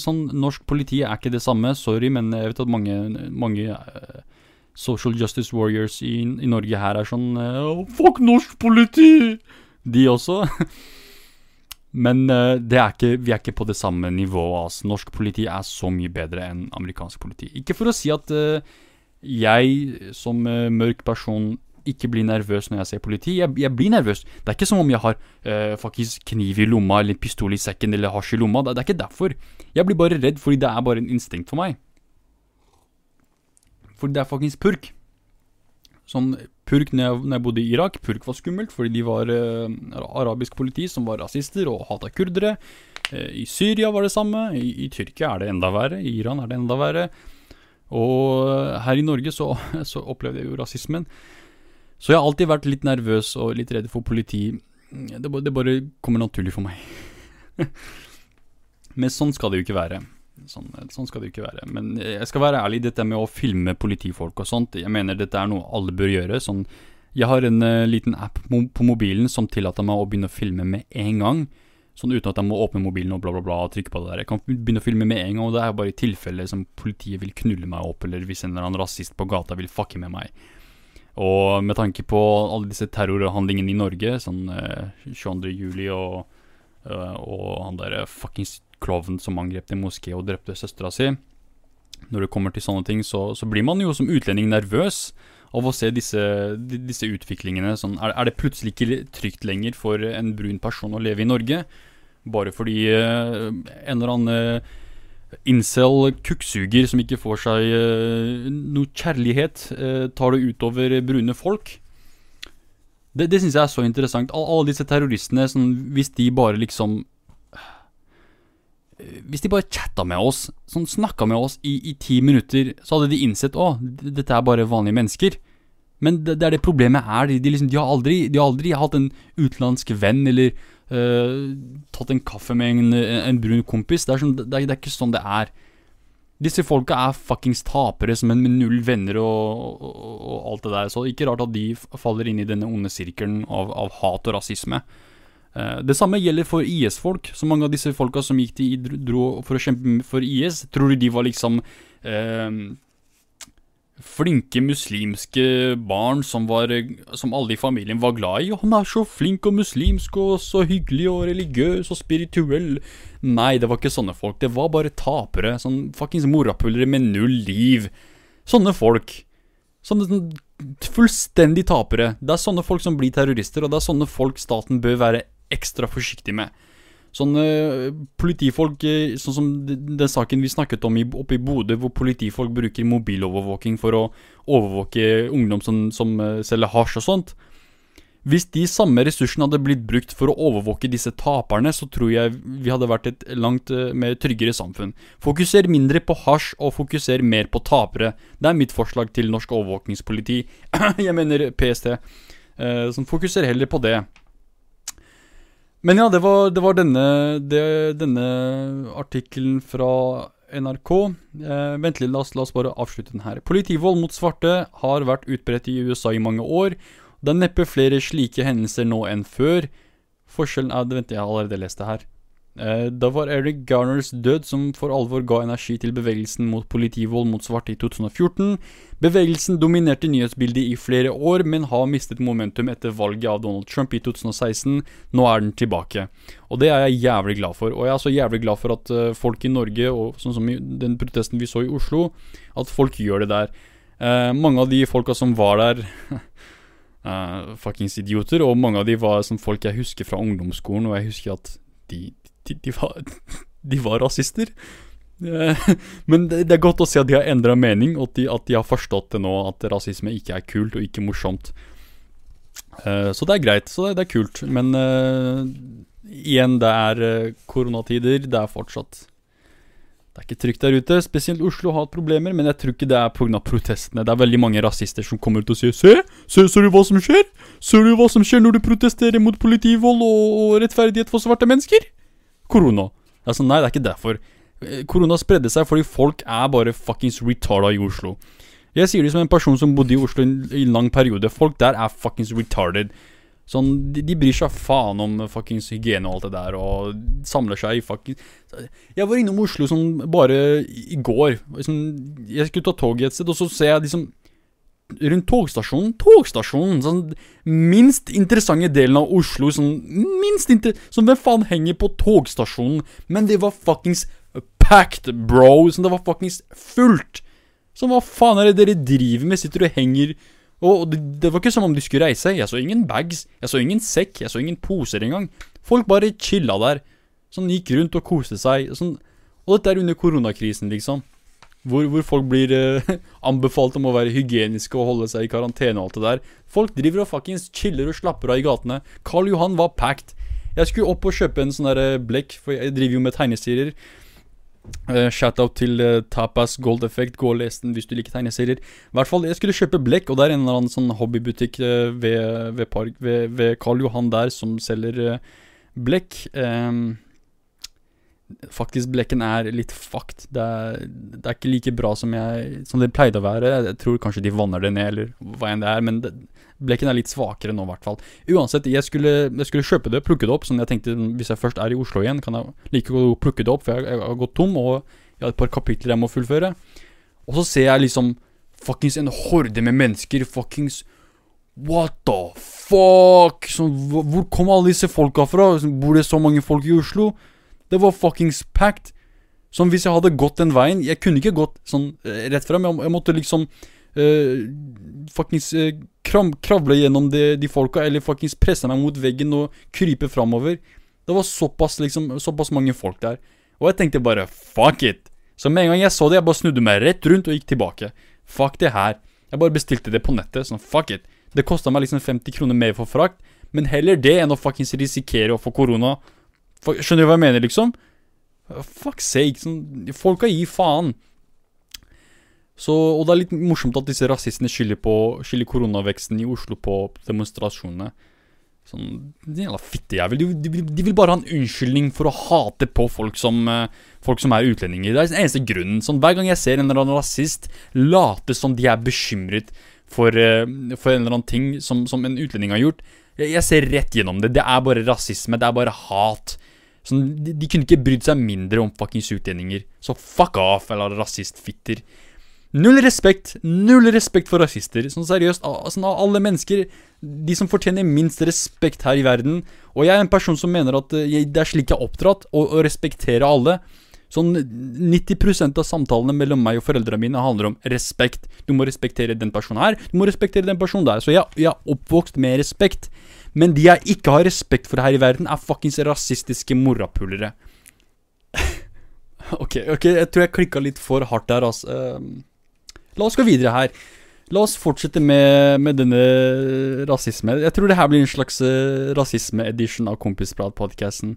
sånn norsk politi er ikke det samme, sorry, men jeg vet at mange, mange social justice warriors i, i, Norge her er sånn uh, Fuck norsk politi! De også. Men uh, det er ikke, vi er ikke på det samme nivået. Altså. Norsk politi er så mye bedre enn amerikansk politi. Ikke for å si at uh, jeg som mørk person ikke blir nervøs når jeg ser politi. Jeg, jeg, blir nervøs. Det er ikke som om jeg har faktisk kniv i lomma eller pistol i sekken eller hasj i lomma. Det, det er ikke derfor. Jeg blir bare redd fordi det er bare en instinkt for meg. For det er fuckings purk. Sånn purk når jeg, når jeg, bodde i Irak. Purk var skummelt fordi de var eh, arabisk politi som var rasister og hata kurdere. Eh, I Syria var det samme. I, I, Tyrkia er det enda verre. I Iran er det enda verre. Og her i Norge så, så opplevde jeg jo rasismen. Så jeg har alltid vært litt nervøs og litt redd for politi. Det, det bare kommer naturlig for meg. Men sånn skal det jo ikke være. Sånn, sånn, skal det jo ikke være. Men jeg skal være ærlig, dette med å filme politifolk og sånt, jeg mener dette er noe alle bør gjøre. Sånn, jeg har en uh, liten app på mobilen som tillater meg å begynne å filme med en gang. Sånn uten at jeg må åpne mobilen og bla, bla, bla og trykke på det der. Jeg kan begynne å filme med en gang, og det er bare i tilfelle som politiet vil knulle meg opp, eller hvis en eller annen rasist på gata vil fucke med meg. Og med tanke på alle disse terrorhandlingene i Norge, sånn uh, 22. juli og, uh, og han derre fuckings klovnen som angrep en moské og drepte søstera si. Når det kommer til sånne ting, så, så, blir man jo som utlending nervøs av å se disse, disse utviklingene. Sånn, er, er, det plutselig ikke trygt lenger for en brun person å leve i Norge? Bare fordi uh, en eller annen uh, incel kukksuger som ikke får seg uh, noe kjærlighet, uh, tar det utover brune folk. Det, det syns jeg er så interessant. All, alle disse terroristene, sånn, hvis de bare liksom Hvis de bare chatta med oss, sånn snakka med oss i, i ti minutter, så hadde de innsett å, dette er bare vanlige mennesker. Men det, det er det problemet er. De, de, liksom, de, har aldri, de har aldri hatt en utenlandsk venn eller uh, tatt en kaffe med en, en brun kompis. Det er, sånn, det, er, det er, ikke sånn det er. Disse folka er fuckings tapere som en med null venner og, og, og, alt det der. Så ikke rart at de faller inn i denne onde sirkelen av, av hat og rasisme. Uh, det samme gjelder for IS-folk. Så mange av disse folka som gikk til dro for å kjempe for IS, tror du de var liksom eh, flinke muslimske barn som, var, som alle i familien var glad i. 'Han er så flink og muslimsk og så hyggelig og religiøs og spirituell.' Nei, det var ikke sånne folk. Det var bare tapere. Sånn fuckings morapulere med null liv. Sånne folk. Sånne sånn, fullstendig tapere. Det er sånne folk som blir terrorister, og det er sånne folk staten bør være ekstra forsiktig med. Sånne politifolk, eh, sånn som den saken vi snakket om oppe i Bodø, hvor politifolk bruker mobilovervåking for å overvåke ungdom som, som eh, selger hasj og sånt. Hvis de samme ressursene hadde blitt brukt for å overvåke disse taperne, så tror jeg vi hadde vært et langt eh, mer tryggere samfunn. Fokuser mindre på hasj, og fokuser mer på tapere. Det er mitt forslag til norsk overvåkningspoliti. jeg mener PST. Som fokuserer heller på det. Men ja, det var, det var denne, det, denne artikkelen fra NRK. Eh, vent litt, la oss, la oss, bare avslutte den her. Politivold mot svarte har vært utbredt i USA i mange år. Det er neppe flere slike hendelser nå enn før. Forskjellen er Vent, jeg har allerede lest det her. Eh, da var Eric Garners død som for alvor ga energi til bevegelsen mot politivold mot svarte i 2014. Bevegelsen dominerte nyhetsbildet i flere år, men har mistet momentum etter valget av Donald Trump i 2016. Nå er den tilbake. Og det er jeg jævlig glad for. Og jeg er så jævlig glad for at uh, folk i Norge, og sånn som i den protesten vi så i Oslo, at folk gjør det der. Eh, mange av de folka som var der uh, fuckings idioter, og mange av de var som folk jeg husker fra ungdomsskolen, og jeg husker at de, de, de, var, de var rasister. Eh, men det, er godt å se at de har endra mening, og at de, at de, har forstått det nå, at rasisme ikke er kult og ikke morsomt. Uh, så det er greit. Så det, det er kult. Men uh, igjen, det er koronatider. Det er fortsatt Det er ikke trygt der ute. Spesielt Oslo har hatt problemer, men jeg tror ikke det er pga. protestene. Det er veldig mange rasister som kommer ut og sier Se! Se, ser du hva som skjer? Ser du hva som skjer når du protesterer mot politivold og rettferdighet for svarte mennesker? Korona. Er sånn, Nei, det er ikke derfor. Eh, korona spredde seg fordi folk er bare fuckings retarda i Oslo. Jeg sier det som en person som bodde i Oslo i en lang periode. Folk der er fuckings retarded. Sånn, de, de, bryr seg faen om fuckings hygiene og alt det der, og samler seg i fuckings Jeg var innom Oslo sånn bare i går. Sånn, jeg skulle ta toget et sted, og så ser jeg liksom rundt togstasjonen. Togstasjonen! Sånn minst interessante delen av Oslo. Sånn minst inter... Sånn hvem faen henger på togstasjonen? Men det var fuckings packed, bro. Sånn det var fuckings fullt. Sånn hva faen er det dere driver med? Sitter og henger Og det, det var ikke som om de skulle reise. Jeg så ingen bags. Jeg så ingen sekk. Jeg så ingen poser engang. Folk bare chilla der. Sånn gikk rundt og koste seg. Sånn Og dette er under koronakrisen, liksom. Hvor, hvor, folk blir eh, anbefalt om å være hygieniske og holde seg i karantene og alt det der. Folk driver og fuckings chiller og slapper av i gatene. Karl Johan var packed. Jeg skulle opp og kjøpe en sånn der eh, blekk, for jeg driver jo med tegneserier. Uh, Shout-out til uh, Tapas Gold Effect. Gå og les den hvis du liker tegneserier. I hvert fall, Jeg skulle kjøpe blekk, og det er en eller annen sånn hobbybutikk uh, ved, ved, park, ved, ved, Karl Johan der som selger blekk. Um, faktisk blekken er litt fucked. Det er, det er, ikke like bra som, jeg, som det pleide å være. Jeg tror kanskje de vanner det ned, eller hva enn det er. Men det, blekken er litt svakere nå, i hvert fall. Uansett, jeg skulle, jeg skulle, kjøpe det, plukke det opp. Sånn jeg tenkte, hvis jeg først er i Oslo igjen, kan jeg like godt plukke det opp, for jeg, jeg, har gått tom, og jeg har et par kapitler jeg må fullføre. Og så ser jeg liksom fuckings en horde med mennesker fuckings What the fuck? Så, hvor kom alle disse folka fra? Bor det så mange folk i Oslo? Det var fuckings packed. Som hvis jeg hadde gått den veien Jeg kunne ikke gått sånn eh, rett frem. Jeg, jeg måtte liksom uh, Fuckings uh, kram, kravle gjennom de, de folka, eller fuckings presse meg mot veggen og krype framover. Det var såpass liksom Såpass mange folk der. Og jeg tenkte bare fuck it. Så med en gang jeg så det, jeg bare snudde meg rett rundt og gikk tilbake. Fuck det her. Jeg bare bestilte det på nettet. Sånn fuck it. Det kosta meg liksom 50 kroner mer for frakt, men heller det enn å fuckings risikere å få korona. Skjønner du hva jeg mener, liksom? Fuck sake. Sånn, folka gir faen. Så, og det er litt morsomt at disse rasistene skylder på Skylder koronaveksten i Oslo på demonstrasjonene. Sånn, jævla fittejævel. De, de, de vil bare ha en unnskyldning for å hate på folk som, eh, folk som er utlendinger. Det er den eneste grunnen. Sånn, hver gang jeg ser en eller annen rasist late som de er bekymret for, eh, for en eller annen ting som, som en utlending har gjort, jeg, jeg ser rett gjennom det. Det er bare rasisme. Det er bare hat. Sånn, de, de kunne ikke brydd seg mindre om fuckings utlendinger. Så fuck off, eller rasistfitter. Null respekt. Null respekt for rasister. Sånn seriøst, av sånn alle mennesker De som fortjener minst respekt her i verden Og jeg er en person som mener at eh, jeg, det er slik jeg er oppdratt, å, å respektere alle. Sånn 90% av samtalene mellom meg og foreldrene mine handler om respekt. Du må respektere den personen her, du må respektere den personen der. Så jeg, jeg er oppvokst med respekt. Men de jeg ikke har respekt for her i verden, er fuckings rasistiske morapulere. ok, ok, jeg tror jeg klikka litt for hardt der, altså. Uh, La oss gå videre her. La oss fortsette med, med denne rasisme. Jeg tror det her blir en slags uh, rasisme-edition av Kompisprat-podkasten.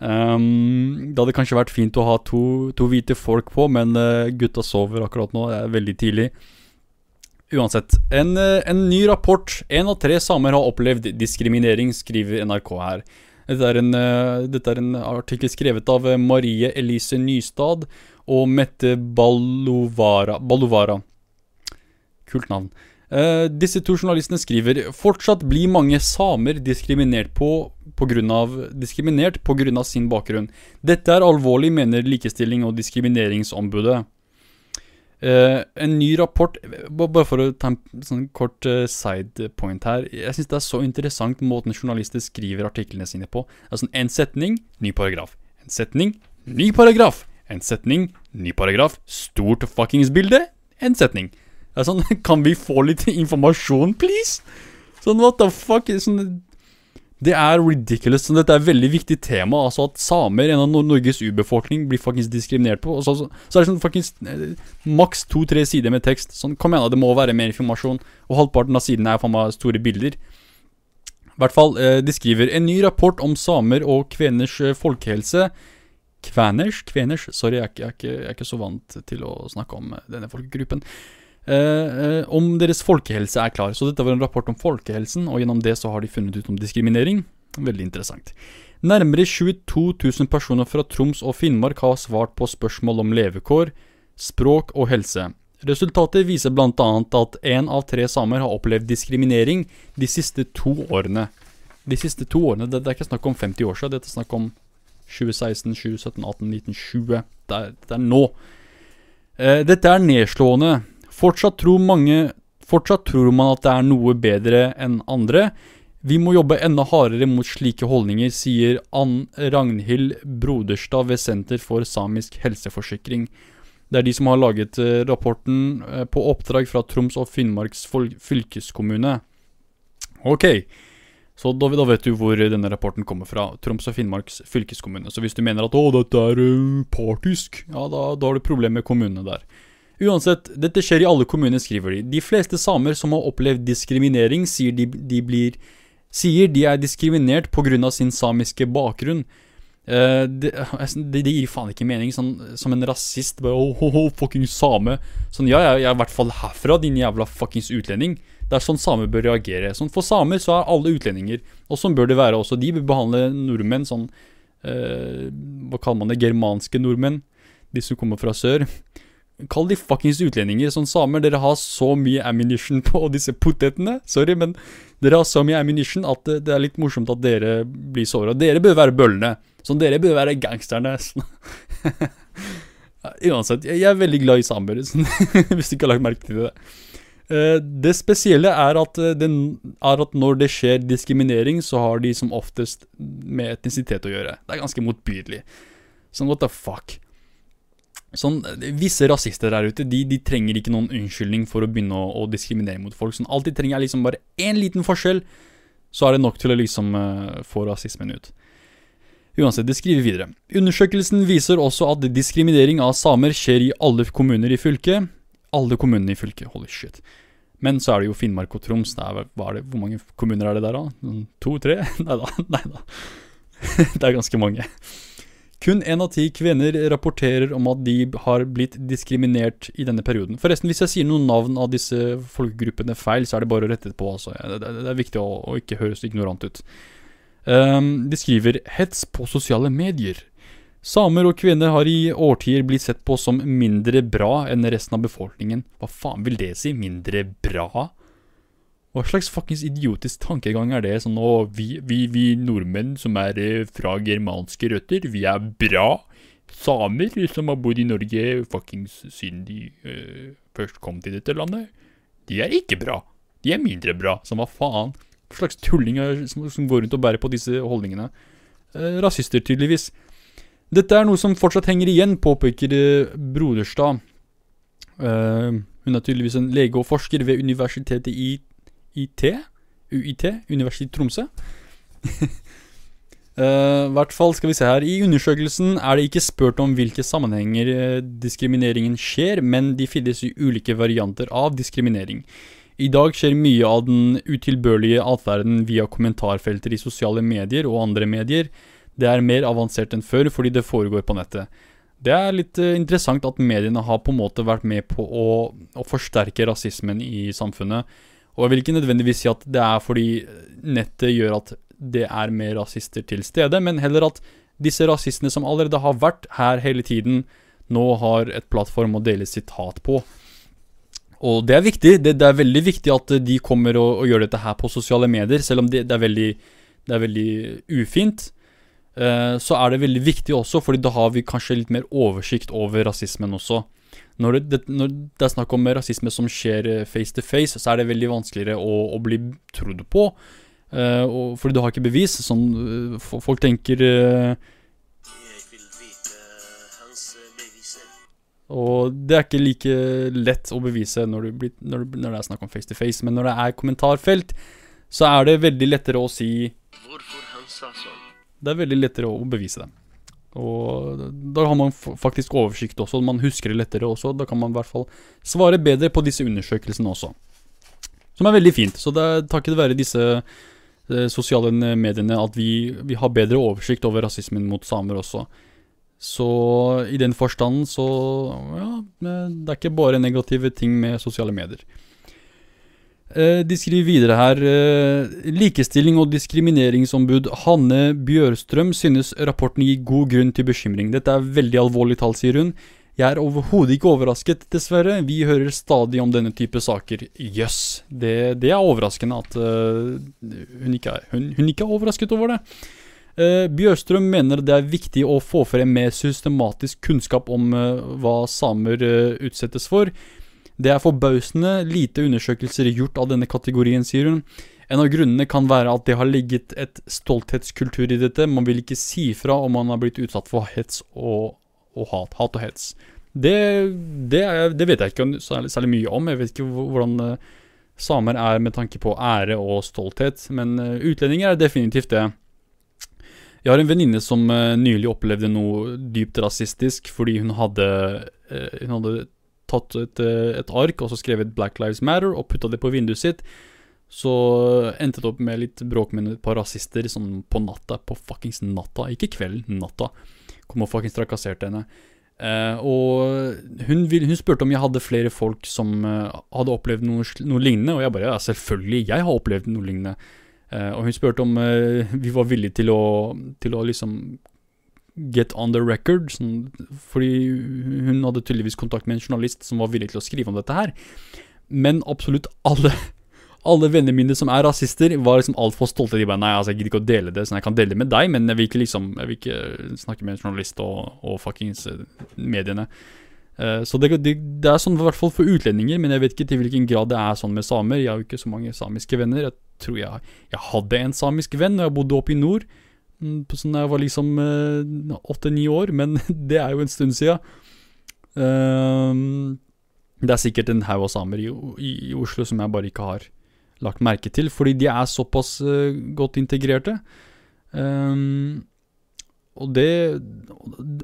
Um, det hadde kanskje vært fint å ha to, to hvite folk på, men uh, gutta sover akkurat nå. Det er veldig tidlig. Uansett. En, eh, en ny rapport. Én av tre samer har opplevd diskriminering, skriver NRK her. Dette er en, eh, dette er en artikkel skrevet av eh, Marie Elise Nystad og Mette. Ballovara. Kult navn. Uh, disse to journalistene skriver fortsatt blir mange samer diskriminert på, på grunn av, diskriminert på grunn av sin bakgrunn. Dette er alvorlig, mener Likestilling- og diskrimineringsombudet. Eh, en ny rapport Bare for å ta en sånn kort uh, side point her. Jeg syns det er så interessant måten journalister skriver artiklene sine på. Det er sånn En setning, ny paragraf. En setning, ny paragraf. En setning, ny paragraf. Stort fuckings bilde. En setning. Det er sånn, Kan vi få litt informasjon, please? Sånn, what the fuck? Sånn, det er ridiculous. Sånn, dette er et veldig viktig tema. Altså At samer, en av Norges urbefolkning, blir faktisk diskriminert på. Så, så, så er det sånn fuckings eh, maks to-tre sider med tekst. Sånn, Kom igjen, det må være mer informasjon. Og halvparten av sidene er faen meg store bilder. I hvert fall, eh, de skriver en ny rapport om samer og kveners eh, folkehelse. Kveners? Kveners? Sorry, jeg, er ikke, jeg er ikke så vant til å snakke om eh, denne folkegruppen. Eh, eh, om deres folkehelse er klar. Så dette var en rapport om folkehelsen, og gjennom det så har de funnet ut om diskriminering. Veldig interessant. Nærmere 22 000 personer fra Troms og Finnmark har svart på spørsmål om levekår, språk og helse. Resultatet viser bl.a. at én av tre samer har opplevd diskriminering de siste to årene. De siste to årene, det, er ikke snakk om 50 år siden, det er snakk om 2016, 2017, 18, 19, 20. Det er, det er nå. Eh, dette er nedslående. Fortsatt tror mange Fortsatt tror man at det er noe bedre enn andre. Vi må jobbe enda hardere mot slike holdninger, sier Ann Ragnhild Broderstad ved Senter for samisk helseforsikring. Det er de som har laget eh, rapporten eh, på oppdrag fra Troms og Finnmarks fylkeskommune. Ok, så da, da vet du hvor denne rapporten kommer fra. Troms og Finnmarks fylkeskommune. Så hvis du mener at å, dette er eh, partisk, ja, da, da har du problemer med kommunene der. Uansett, dette skjer i alle kommuner, skriver de. De fleste samer som har opplevd diskriminering, sier de, de blir Sier de er diskriminert pga. sin samiske bakgrunn. Uh, det, de, de gir faen ikke mening. Sånn, som en rasist. Bare, oh, oh, oh, fucking same. Sånn, ja, jeg, jeg er i hvert fall herfra, din jævla fuckings utlending. Det er sånn samer bør reagere. Sånn, For samer så er alle utlendinger. Og sånn bør det være også. De bør behandle nordmenn sånn uh, Hva kaller man det? Germanske nordmenn. De som kommer fra sør. Kall de fuckings utlendinger. Sånn samer, dere har så mye ammunition på disse potetene. Sorry, men dere har så mye ammunition at det, det er litt morsomt at dere blir såra. Dere bør være bøllene. Sånn, dere bør være gangsterne. Sånn. Uansett, jeg, er veldig glad i samer, sånn, hvis du ikke har lagt merke til det. Eh, det spesielle er at, eh, det, er at når det skjer diskriminering, så har de som oftest med etnisitet å gjøre. Det er ganske motbydelig. Sånn what the fuck. Sånn, Visse rasister der ute de, de trenger ikke noen unnskyldning for å begynne å, å diskriminere mot folk. Sånn, alt de trenger, er liksom bare én liten forskjell, så er det nok til å liksom uh, få rasismen ut. Uansett, de skriver videre. Undersøkelsen viser også at diskriminering av samer skjer i alle kommuner i fylket. Alle kommunene i fylket, holy shit. Men så er det jo Finnmark og Troms. Det er, det, hvor mange kommuner er det der, da? To-tre? Nei da. det er ganske mange. Kun én av ti kvinner rapporterer om at de har blitt diskriminert i denne perioden. Forresten, hvis jeg sier noen navn av disse folkegruppene feil, så er det bare å rette på. Altså. Det, er viktig å, å, ikke høres ignorant ut. Um, de skriver 'hets på sosiale medier'. Samer og kvinner har i årtier blitt sett på som mindre bra enn resten av befolkningen. Hva faen vil det si? Mindre bra? Hva slags fuckings idiotisk tankegang er det? Sånn å, vi, vi, vi nordmenn som er eh, fra germanske røtter, vi er bra. Samer som har bodd i Norge fuckings siden de øh, først kom til dette landet, de er ikke bra. De er mindre bra. Som hva faen? Hva slags tullinger som, som går rundt og bærer på disse holdningene? Eh, rasister, tydeligvis. Dette er noe som fortsatt henger igjen, påpeker eh, Broderstad. Uh, hun er tydeligvis en lege og forsker ved universitetet i UiT, UiT, Universitetet i Tromsø. Uh, hvert fall skal vi se her I undersøkelsen er det ikke spurt om hvilke sammenhenger uh, diskrimineringen skjer, men de finnes i ulike varianter av diskriminering. I dag skjer mye av den utilbørlige atferden via kommentarfelter i sosiale medier og andre medier. Det er mer avansert enn før fordi det foregår på nettet. Det er litt uh, interessant at mediene har på en måte vært med på å, å forsterke rasismen i samfunnet. Og jeg vil ikke nødvendigvis si at det er fordi nettet gjør at det er mer rasister til stede, men heller at disse rasistene som allerede har vært her hele tiden, nå har et plattform å dele sitat på. Og det er viktig. Det, det er veldig viktig at de kommer og, og, gjør dette her på sosiale medier, selv om det, det, er, veldig, det er, veldig, ufint. Uh, så er det veldig viktig også, fordi da har vi kanskje litt mer oversikt over rasismen også. Når det, når det, er snakk om rasisme som skjer eh, face to face, så er det veldig vanskeligere å, å bli trodd på. Uh, og, fordi du har ikke bevis. Sånn, uh, folk tenker uh, Og det er ikke like lett å bevise når, blir, når, når, det er snakk om face to face. Men når det er kommentarfelt, så er det veldig lettere å si Hvorfor han sa sånn? Det er veldig lettere å bevise det. Og da har man faktisk oversikt også, man husker det lettere også. Da kan man i hvert fall svare bedre på disse undersøkelsene også. Som er veldig fint. Så det er takket være disse eh, sosiale mediene at vi, vi, har bedre oversikt over rasismen mot samer også. Så i den forstanden så Ja, det er ikke bare negative ting med sosiale medier. Eh, de skriver videre her eh, Likestilling- og diskrimineringsombud Hanne Bjørstrøm synes rapporten gir god grunn til bekymring. Dette er veldig alvorlig tall, sier hun. Jeg er overhodet ikke overrasket, dessverre. Vi hører stadig om denne type saker. Jøss. Yes. Det, det, er overraskende at uh, hun, ikke er, hun, hun, ikke er overrasket over det. Uh, Bjørstrøm mener det er viktig å få frem mer systematisk kunnskap om uh, hva samer utsettes for. Det er forbausende lite undersøkelser gjort av denne kategorien, sier hun. En av grunnene kan være at det har ligget et stolthetskultur i dette. Man vil ikke si fra om man har blitt utsatt for hets og, og hat. Hat og hets. Det, det, det, vet jeg ikke særlig, særlig, mye om. Jeg vet ikke hvordan uh, samer er med tanke på ære og stolthet, men uh, utlendinger er definitivt det. Jeg har en venninne som uh, nylig opplevde noe dypt rasistisk fordi hun hadde, hun hadde tatt et, eh, et, ark og så skrevet 'Black Lives Matter' og putta det på vinduet sitt. Så endte det opp med litt bråk med et par rasister sånn på natta. På fuckings natta. Ikke kvelden, natta. Kom og fuckings trakasserte henne. Uh, og hun, hun, spurte om jeg hadde flere folk som uh, hadde opplevd noe, noe, lignende, og jeg bare ja, selvfølgelig, jeg har opplevd noe lignende. Uh, og hun spurte om vi var villige til å, til å liksom get on the record, sånn, fordi hun hadde tydeligvis kontakt med en journalist som var villig til å skrive om dette her. Men absolutt alle, alle vennene mine som er rasister, var liksom altfor stolte. De bare nei, altså jeg gidder ikke å dele det, så jeg kan dele det med deg, men jeg vil ikke liksom Jeg vil ikke snakke med en journalist og, og fuckings eh, mediene. Uh, så det, det, det, er sånn i hvert fall for utlendinger, men jeg vet ikke til hvilken grad det er sånn med samer. Jeg har jo ikke så mange samiske venner. Jeg tror jeg, jeg hadde en samisk venn når jeg bodde oppe i nord. Sånn jeg var liksom eh, åtte-ni år, men det er jo en stund sia. Um, det er sikkert en haug av samer i, i, i, Oslo som jeg bare ikke har lagt merke til, fordi de er såpass uh, godt integrerte. Um, og det,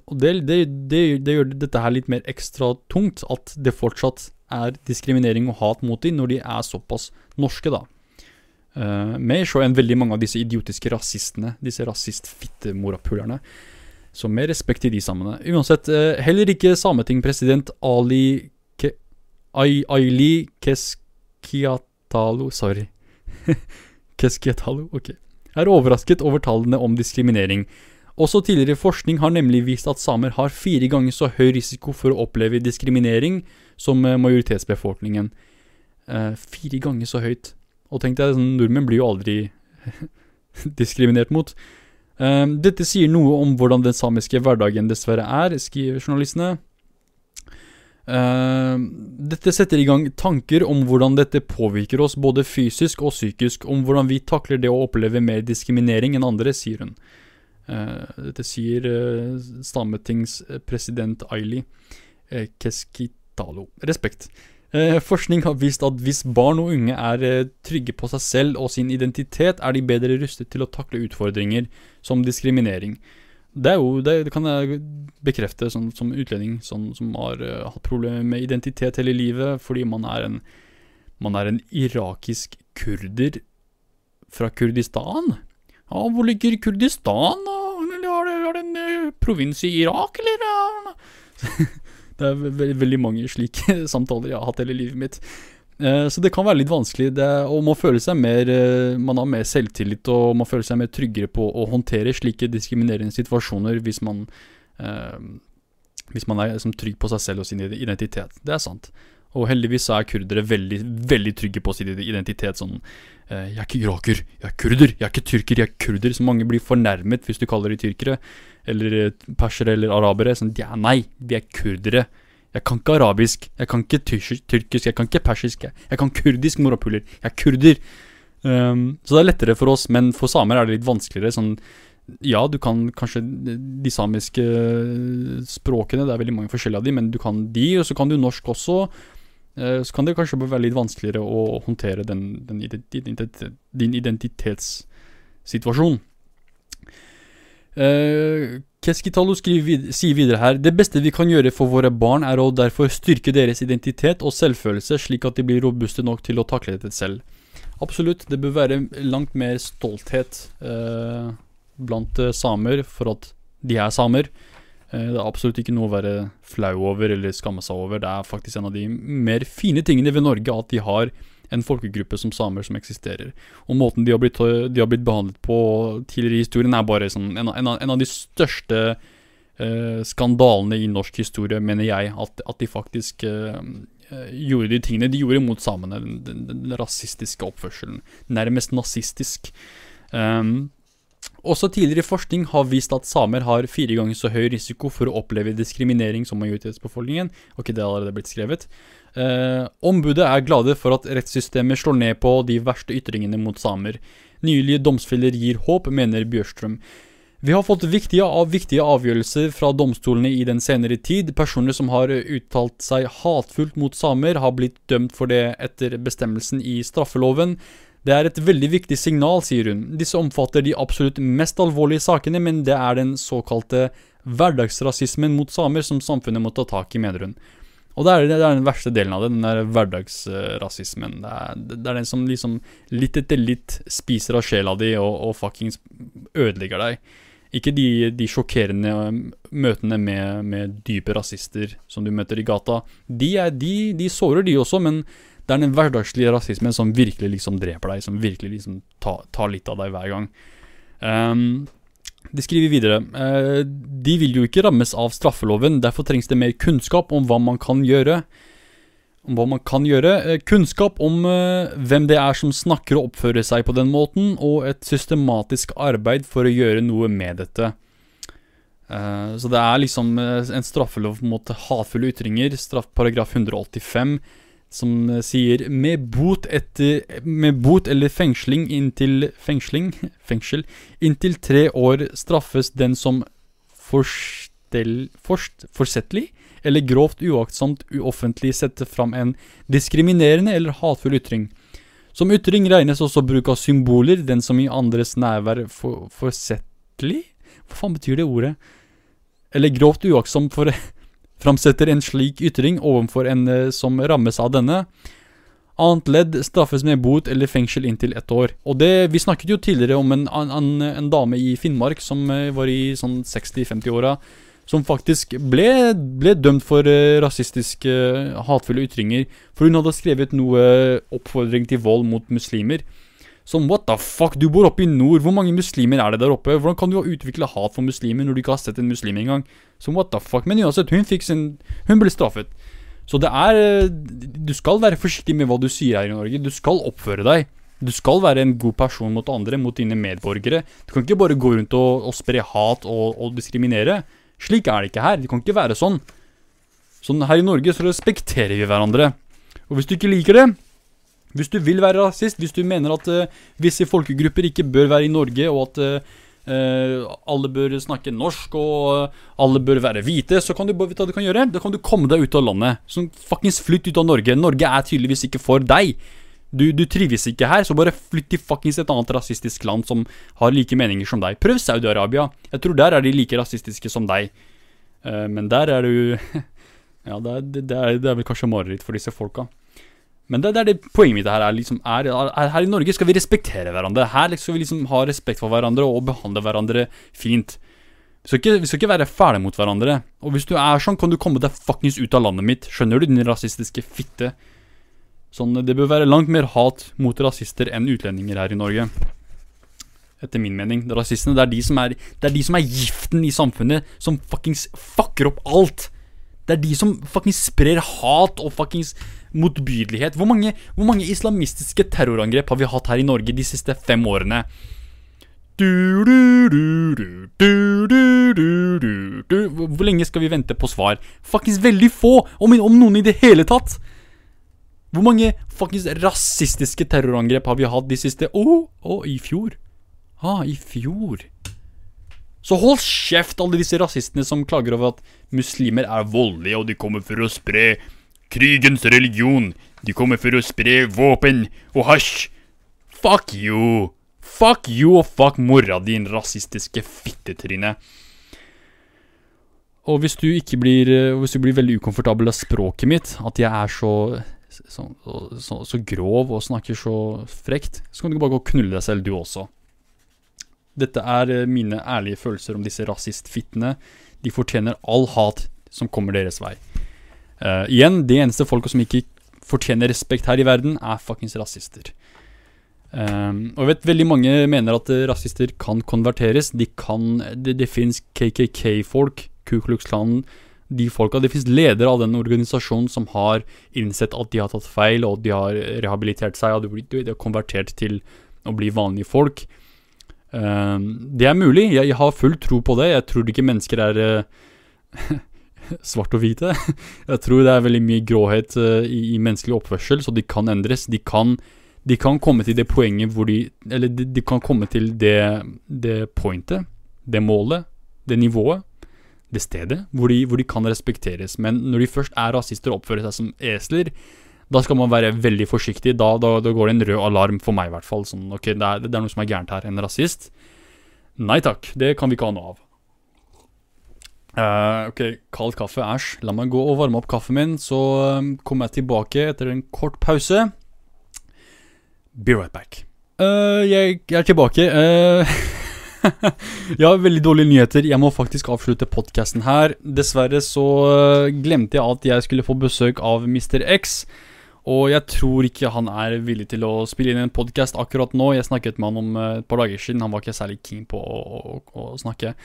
og det, det, det, gjør dette her litt mer ekstra tungt, at det fortsatt er diskriminering og hat mot dem når de er såpass norske, da. Uh, mer så enn veldig mange av disse idiotiske rasistene, disse rasist-fittemorapulerne. Så med respekt til de samene. Uansett, uh, heller ikke Sameting-president Ali Ke Aili Keskiatalo Sorry. Keskiatalo, ok. Er overrasket over tallene om diskriminering. Også tidligere forskning har nemlig vist at samer har fire ganger så høy risiko for å oppleve diskriminering som eh, majoritetsbefolkningen. Uh, fire ganger så høyt. Og tenk deg, sånn, nordmenn blir jo aldri diskriminert mot. Um, dette sier noe om hvordan den samiske hverdagen dessverre er, skriver journalistene. Uh, dette setter i gang tanker om hvordan dette påvirker oss både fysisk og psykisk, om hvordan vi takler det å oppleve mer diskriminering enn andre, sier hun. Uh, dette sier uh, Stametingspresident Aili uh, Keskitalo. Respekt. Uh, forskning har vist at hvis barn og unge er trygge på seg selv og sin identitet, er de bedre rustet til å takle utfordringer som diskriminering. Det, jo, det, kan jeg bekrefte som, som utlending som, som har hatt problemer med identitet hele livet fordi man er en, man er en irakisk kurder fra Kurdistan. Ja, hvor ligger Kurdistan? Eller har det, har det en uh, provins i Irak, eller? det er ve veldig mange slike samtaler jeg har hatt hele livet mitt. Uh, så det kan være litt vanskelig, det, og man føler seg mer uh, Man har mer selvtillit, og man føler seg mer tryggere på å håndtere slike diskriminerende situasjoner hvis man Hvis man er liksom, trygg på seg selv og sin identitet. Det er sant. Og heldigvis er kurdere veldig, veldig trygge på sin identitet. Sånn eh, 'Jeg er ikke iraker, jeg er kurder, jeg er ikke tyrker, jeg er kurder'. Så mange blir fornærmet hvis du kaller de tyrkere, eller eh, persere eller arabere. Sånn, ja, nei, vi er kurdere. Jeg kan ikke arabisk, jeg kan ikke tyrkisk, jeg kan ikke persisk. Jeg, jeg kan kurdisk, morapuler. Jeg er kurder. Um, så det er lettere for oss, men for samer er det litt vanskeligere. Sånn ja, du kan kanskje de samiske språkene, det er veldig mange forskjellige av de, men du kan de, og så kan du norsk også. Eh, så kan det kanskje være litt vanskeligere å håndtere den, den identitet, din identitetssituasjon. Uh, Keskitalo vid sier videre her Det beste vi kan gjøre for våre barn, er å derfor styrke deres identitet og selvfølelse, slik at de blir robuste nok til å takle dette selv. Absolutt, det bør være langt mer stolthet uh, blant samer for at de er samer. Eh, det er absolutt ikke noe å være flau over eller skamme seg over. Det er faktisk en av de mer fine tingene ved Norge at de har en folkegruppe som samer som eksisterer. Og måten de har blitt, de har blitt behandlet på tidligere i historien, er bare sånn en, en, en av de største eh, skandalene i norsk historie, mener jeg. At, at de faktisk eh, gjorde de tingene de gjorde mot samene. Den, den, den rasistiske oppførselen. Nærmest nazistisk. Um, også tidligere forskning har vist at samer har fire ganger så høy risiko for å oppleve diskriminering som majoritetsbefolkningen. Ok, det har allerede blitt skrevet. Eh, ombudet er glade for at rettssystemet slår ned på de verste ytringene mot samer. Nylige domsfeller gir håp, mener Bjørstrøm. Vi har fått viktige, viktige avgjørelser fra domstolene i den senere tid. Personer som har uttalt seg hatfullt mot samer, har blitt dømt for det etter bestemmelsen i straffeloven. Det er et veldig viktig signal, sier hun. Disse omfatter de absolutt mest alvorlige sakene, men det er den såkalte hverdagsrasismen mot samer som samfunnet må ta tak i, mener hun. Og det er, det er den verste delen av det, den der hverdagsrasismen. Det er, det er, den som liksom litt etter litt spiser av sjela di og, og fuckings ødelegger deg. Ikke de, de sjokkerende møtene med, med, dype rasister som du møter i gata. De, er, de, de sårer, de også, men det er den hverdagslige rasismen som virkelig liksom dreper deg, som virkelig liksom tar, tar litt av deg hver gang. Um, de skriver videre uh, De vil jo ikke rammes av straffeloven, derfor trengs det mer kunnskap om hva man kan gjøre. Om hva man kan gjøre. Uh, kunnskap om uh, hvem det er som snakker og oppfører seg på den måten, og et systematisk arbeid for å gjøre noe med dette. Så det er liksom en straffelov mot hatefulle ytringer, straff paragraf 185, som eh, sier med bot, etter, med bot eller fengsling inntil fengsling, fengsel inntil tre år straffes den som forstel, forst, forsettlig eller grovt uaktsomt uoffentlig setter fram en diskriminerende eller hatefull ytring. Som ytring regnes også bruk av symboler, den som i andres nærvær for, forsettlig Hva faen betyr det ordet? Eller grovt uaktsomt for framsetter en slik ytring overfor en eh, som rammes av denne. Annet ledd straffes med bot eller fengsel inntil ett år. Og det, Vi snakket jo tidligere om en, en, en dame i Finnmark som eh, var i sånn 60-50-åra. Som faktisk ble, ble dømt for uh, rasistiske, hatefulle ytringer. For hun hadde skrevet noe oppfordring til vold mot muslimer. Som what the fuck, du bor oppe i nord, hvor mange muslimer er det der oppe? Hvordan kan du utvikle hat for muslimer når du ikke har sett en muslim engang? Som what the fuck, Men uansett, hun fikk sin Hun ble straffet. Så det er Du skal være forsiktig med hva du sier her i Norge. Du skal oppføre deg. Du skal være en god person mot andre, mot dine medborgere. Du kan ikke bare gå rundt og, og spre hat og, og diskriminere. Slik er det ikke her. Det kan ikke være sånn. Sånn her i Norge så respekterer vi hverandre. Og hvis du ikke liker det, hvis du vil være rasist, hvis du mener at uh, visse folkegrupper ikke bør være i Norge, og at uh, alle bør snakke norsk, og uh, alle bør være hvite, så kan du vet hva du kan gjøre? Da kan du komme deg ut av landet. Sånn fuckings flytt ut av Norge. Norge er tydeligvis ikke for deg. Du, du trives ikke her, så bare flytt til fuckings et annet rasistisk land som har like meninger som deg. Prøv Saudi-Arabia. Jeg tror der er de like rasistiske som deg. men der er du Ja, det er, det, er, det er vel kanskje mareritt for disse folka. Men det, det, er det poenget mitt her er, liksom, er, er, Her i Norge skal vi respektere hverandre. Her liksom skal vi liksom ha respekt for hverandre og behandle hverandre fint. Vi skal, ikke, vi skal ikke være fæle mot hverandre. Og hvis du er sånn, kan du komme deg fuckings ut av landet mitt. Skjønner du, din rasistiske fitte? Sånn, Det bør være langt mer hat mot rasister enn utlendinger her i Norge. Etter min mening. Rasistene, det er de som er, det er, de som er giften i samfunnet, som fuckings fucker opp alt. Det er de som fuckings sprer hat og fuckings motbydelighet. Hvor mange, hvor mange islamistiske terrorangrep har vi hatt her i Norge de siste fem årene? Hvor lenge skal vi vente på svar? Fuckings veldig få! Om, om noen i det hele tatt! Hvor mange fuckings rasistiske terrorangrep har vi hatt de siste Å, oh, oh, i fjor. Ah, i fjor. Så hold kjeft, alle disse rasistene som klager over at muslimer er voldelige, og de kommer for å spre krigens religion. De kommer for å spre våpen og hasj. Fuck you. Fuck you og fuck mora din, rasistiske fittetryne. Og hvis du ikke blir Hvis du blir veldig ukomfortabel av språket mitt, at jeg er så så, så, så grov og snakker så frekt, så kan du bare gå og knulle deg selv, du også. Dette er eh, mine ærlige følelser om disse rasistfittene. De fortjener all hat som kommer deres vei. Uh, igjen, de eneste folka som ikke fortjener respekt her i verden, er fuckings rasister. Um, og jeg vet veldig mange mener at rasister kan konverteres. De kan Det, det fins KKK-folk, Ku Klux Klan, de folka. Det fins ledere av den organisasjonen som har innsett at de har tatt feil, og de har rehabilitert seg, og de har konvertert til å bli vanlige folk. Um, det er mulig, jeg, har full tro på det. Jeg tror ikke mennesker er uh, svart og hvite. Jeg tror det er veldig mye gråhet uh, i, i, menneskelig oppførsel, så de kan endres. De kan, de kan komme til det poenget hvor de Eller de, de kan komme til det, det pointet, det målet, det nivået, det stedet, hvor de, hvor de kan respekteres. Men når de først er rasister og oppfører seg som esler, da skal man være veldig forsiktig. Da, da, da, går det en rød alarm for meg, i hvert fall. Sånn, ok, det er, det er, noe som er gærent her. En rasist? Nei takk, det kan vi ikke ha noe av. Uh, ok, kald kaffe, æsj. La meg gå og varme opp kaffen min, så um, kommer jeg tilbake etter en kort pause. Be right back. Uh, jeg, er tilbake. Uh, har veldig dårlige nyheter. Jeg må faktisk avslutte podkasten her. Dessverre så glemte jeg at jeg skulle få besøk av Mr. X. Og jeg tror ikke han er villig til å spille inn en podkast akkurat nå. Jeg snakket med han om et par dager siden, han var ikke særlig keen på å, å, å snakke.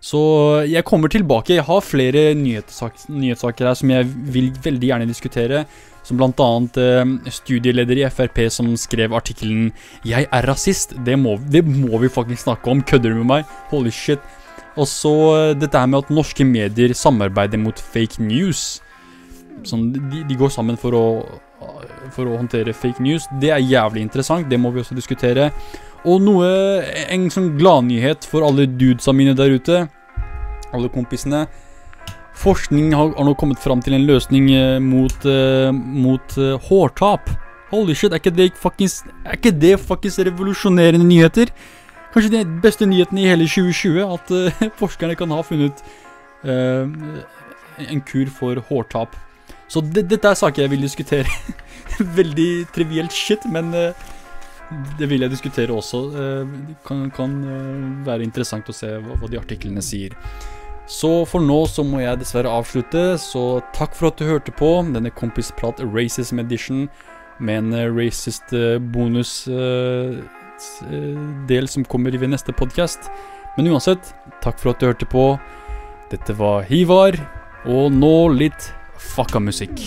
Så jeg kommer tilbake. Jeg har flere nyhetssak nyhetssaker her som jeg vil veldig gjerne diskutere. Som annet eh, studieleder i Frp som skrev artikkelen 'Jeg er rasist'. Det må, det må vi faktisk snakke om. Kødder du med meg? Holy shit. Og så eh, dette her med at norske medier samarbeider mot fake news. Sånn, de, de går sammen for å, for å håndtere fake news. Det er jævlig interessant, det må vi også diskutere. Og noe, en sånn gladnyhet for alle dudesa mine der ute, alle kompisene. Forskning har, har nå kommet fram til en løsning eh, mot, uh, mot uh, hårtap. Holy shit, er ikke det fuckings Er ikke det fuckings revolusjonerende nyheter? Kanskje de beste nyhetene i hele 2020, at uh, forskerne kan ha funnet en kur for hårtap. Så det, dette er saker jeg vil diskutere. Veldig trivielt shit, men det vil jeg diskutere også. Eh, Det kan, kan eh, være interessant å se hva, hva de artiklene sier. Så for nå så må jeg dessverre avslutte, så takk for at du hørte på denne Kompisprat Racism Edition med en eh, racist eh, bonus eh, s- eh, del som kommer ved neste podkast. Men uansett, takk for at du hørte på. Dette var Hivar, og nå litt fucka musikk.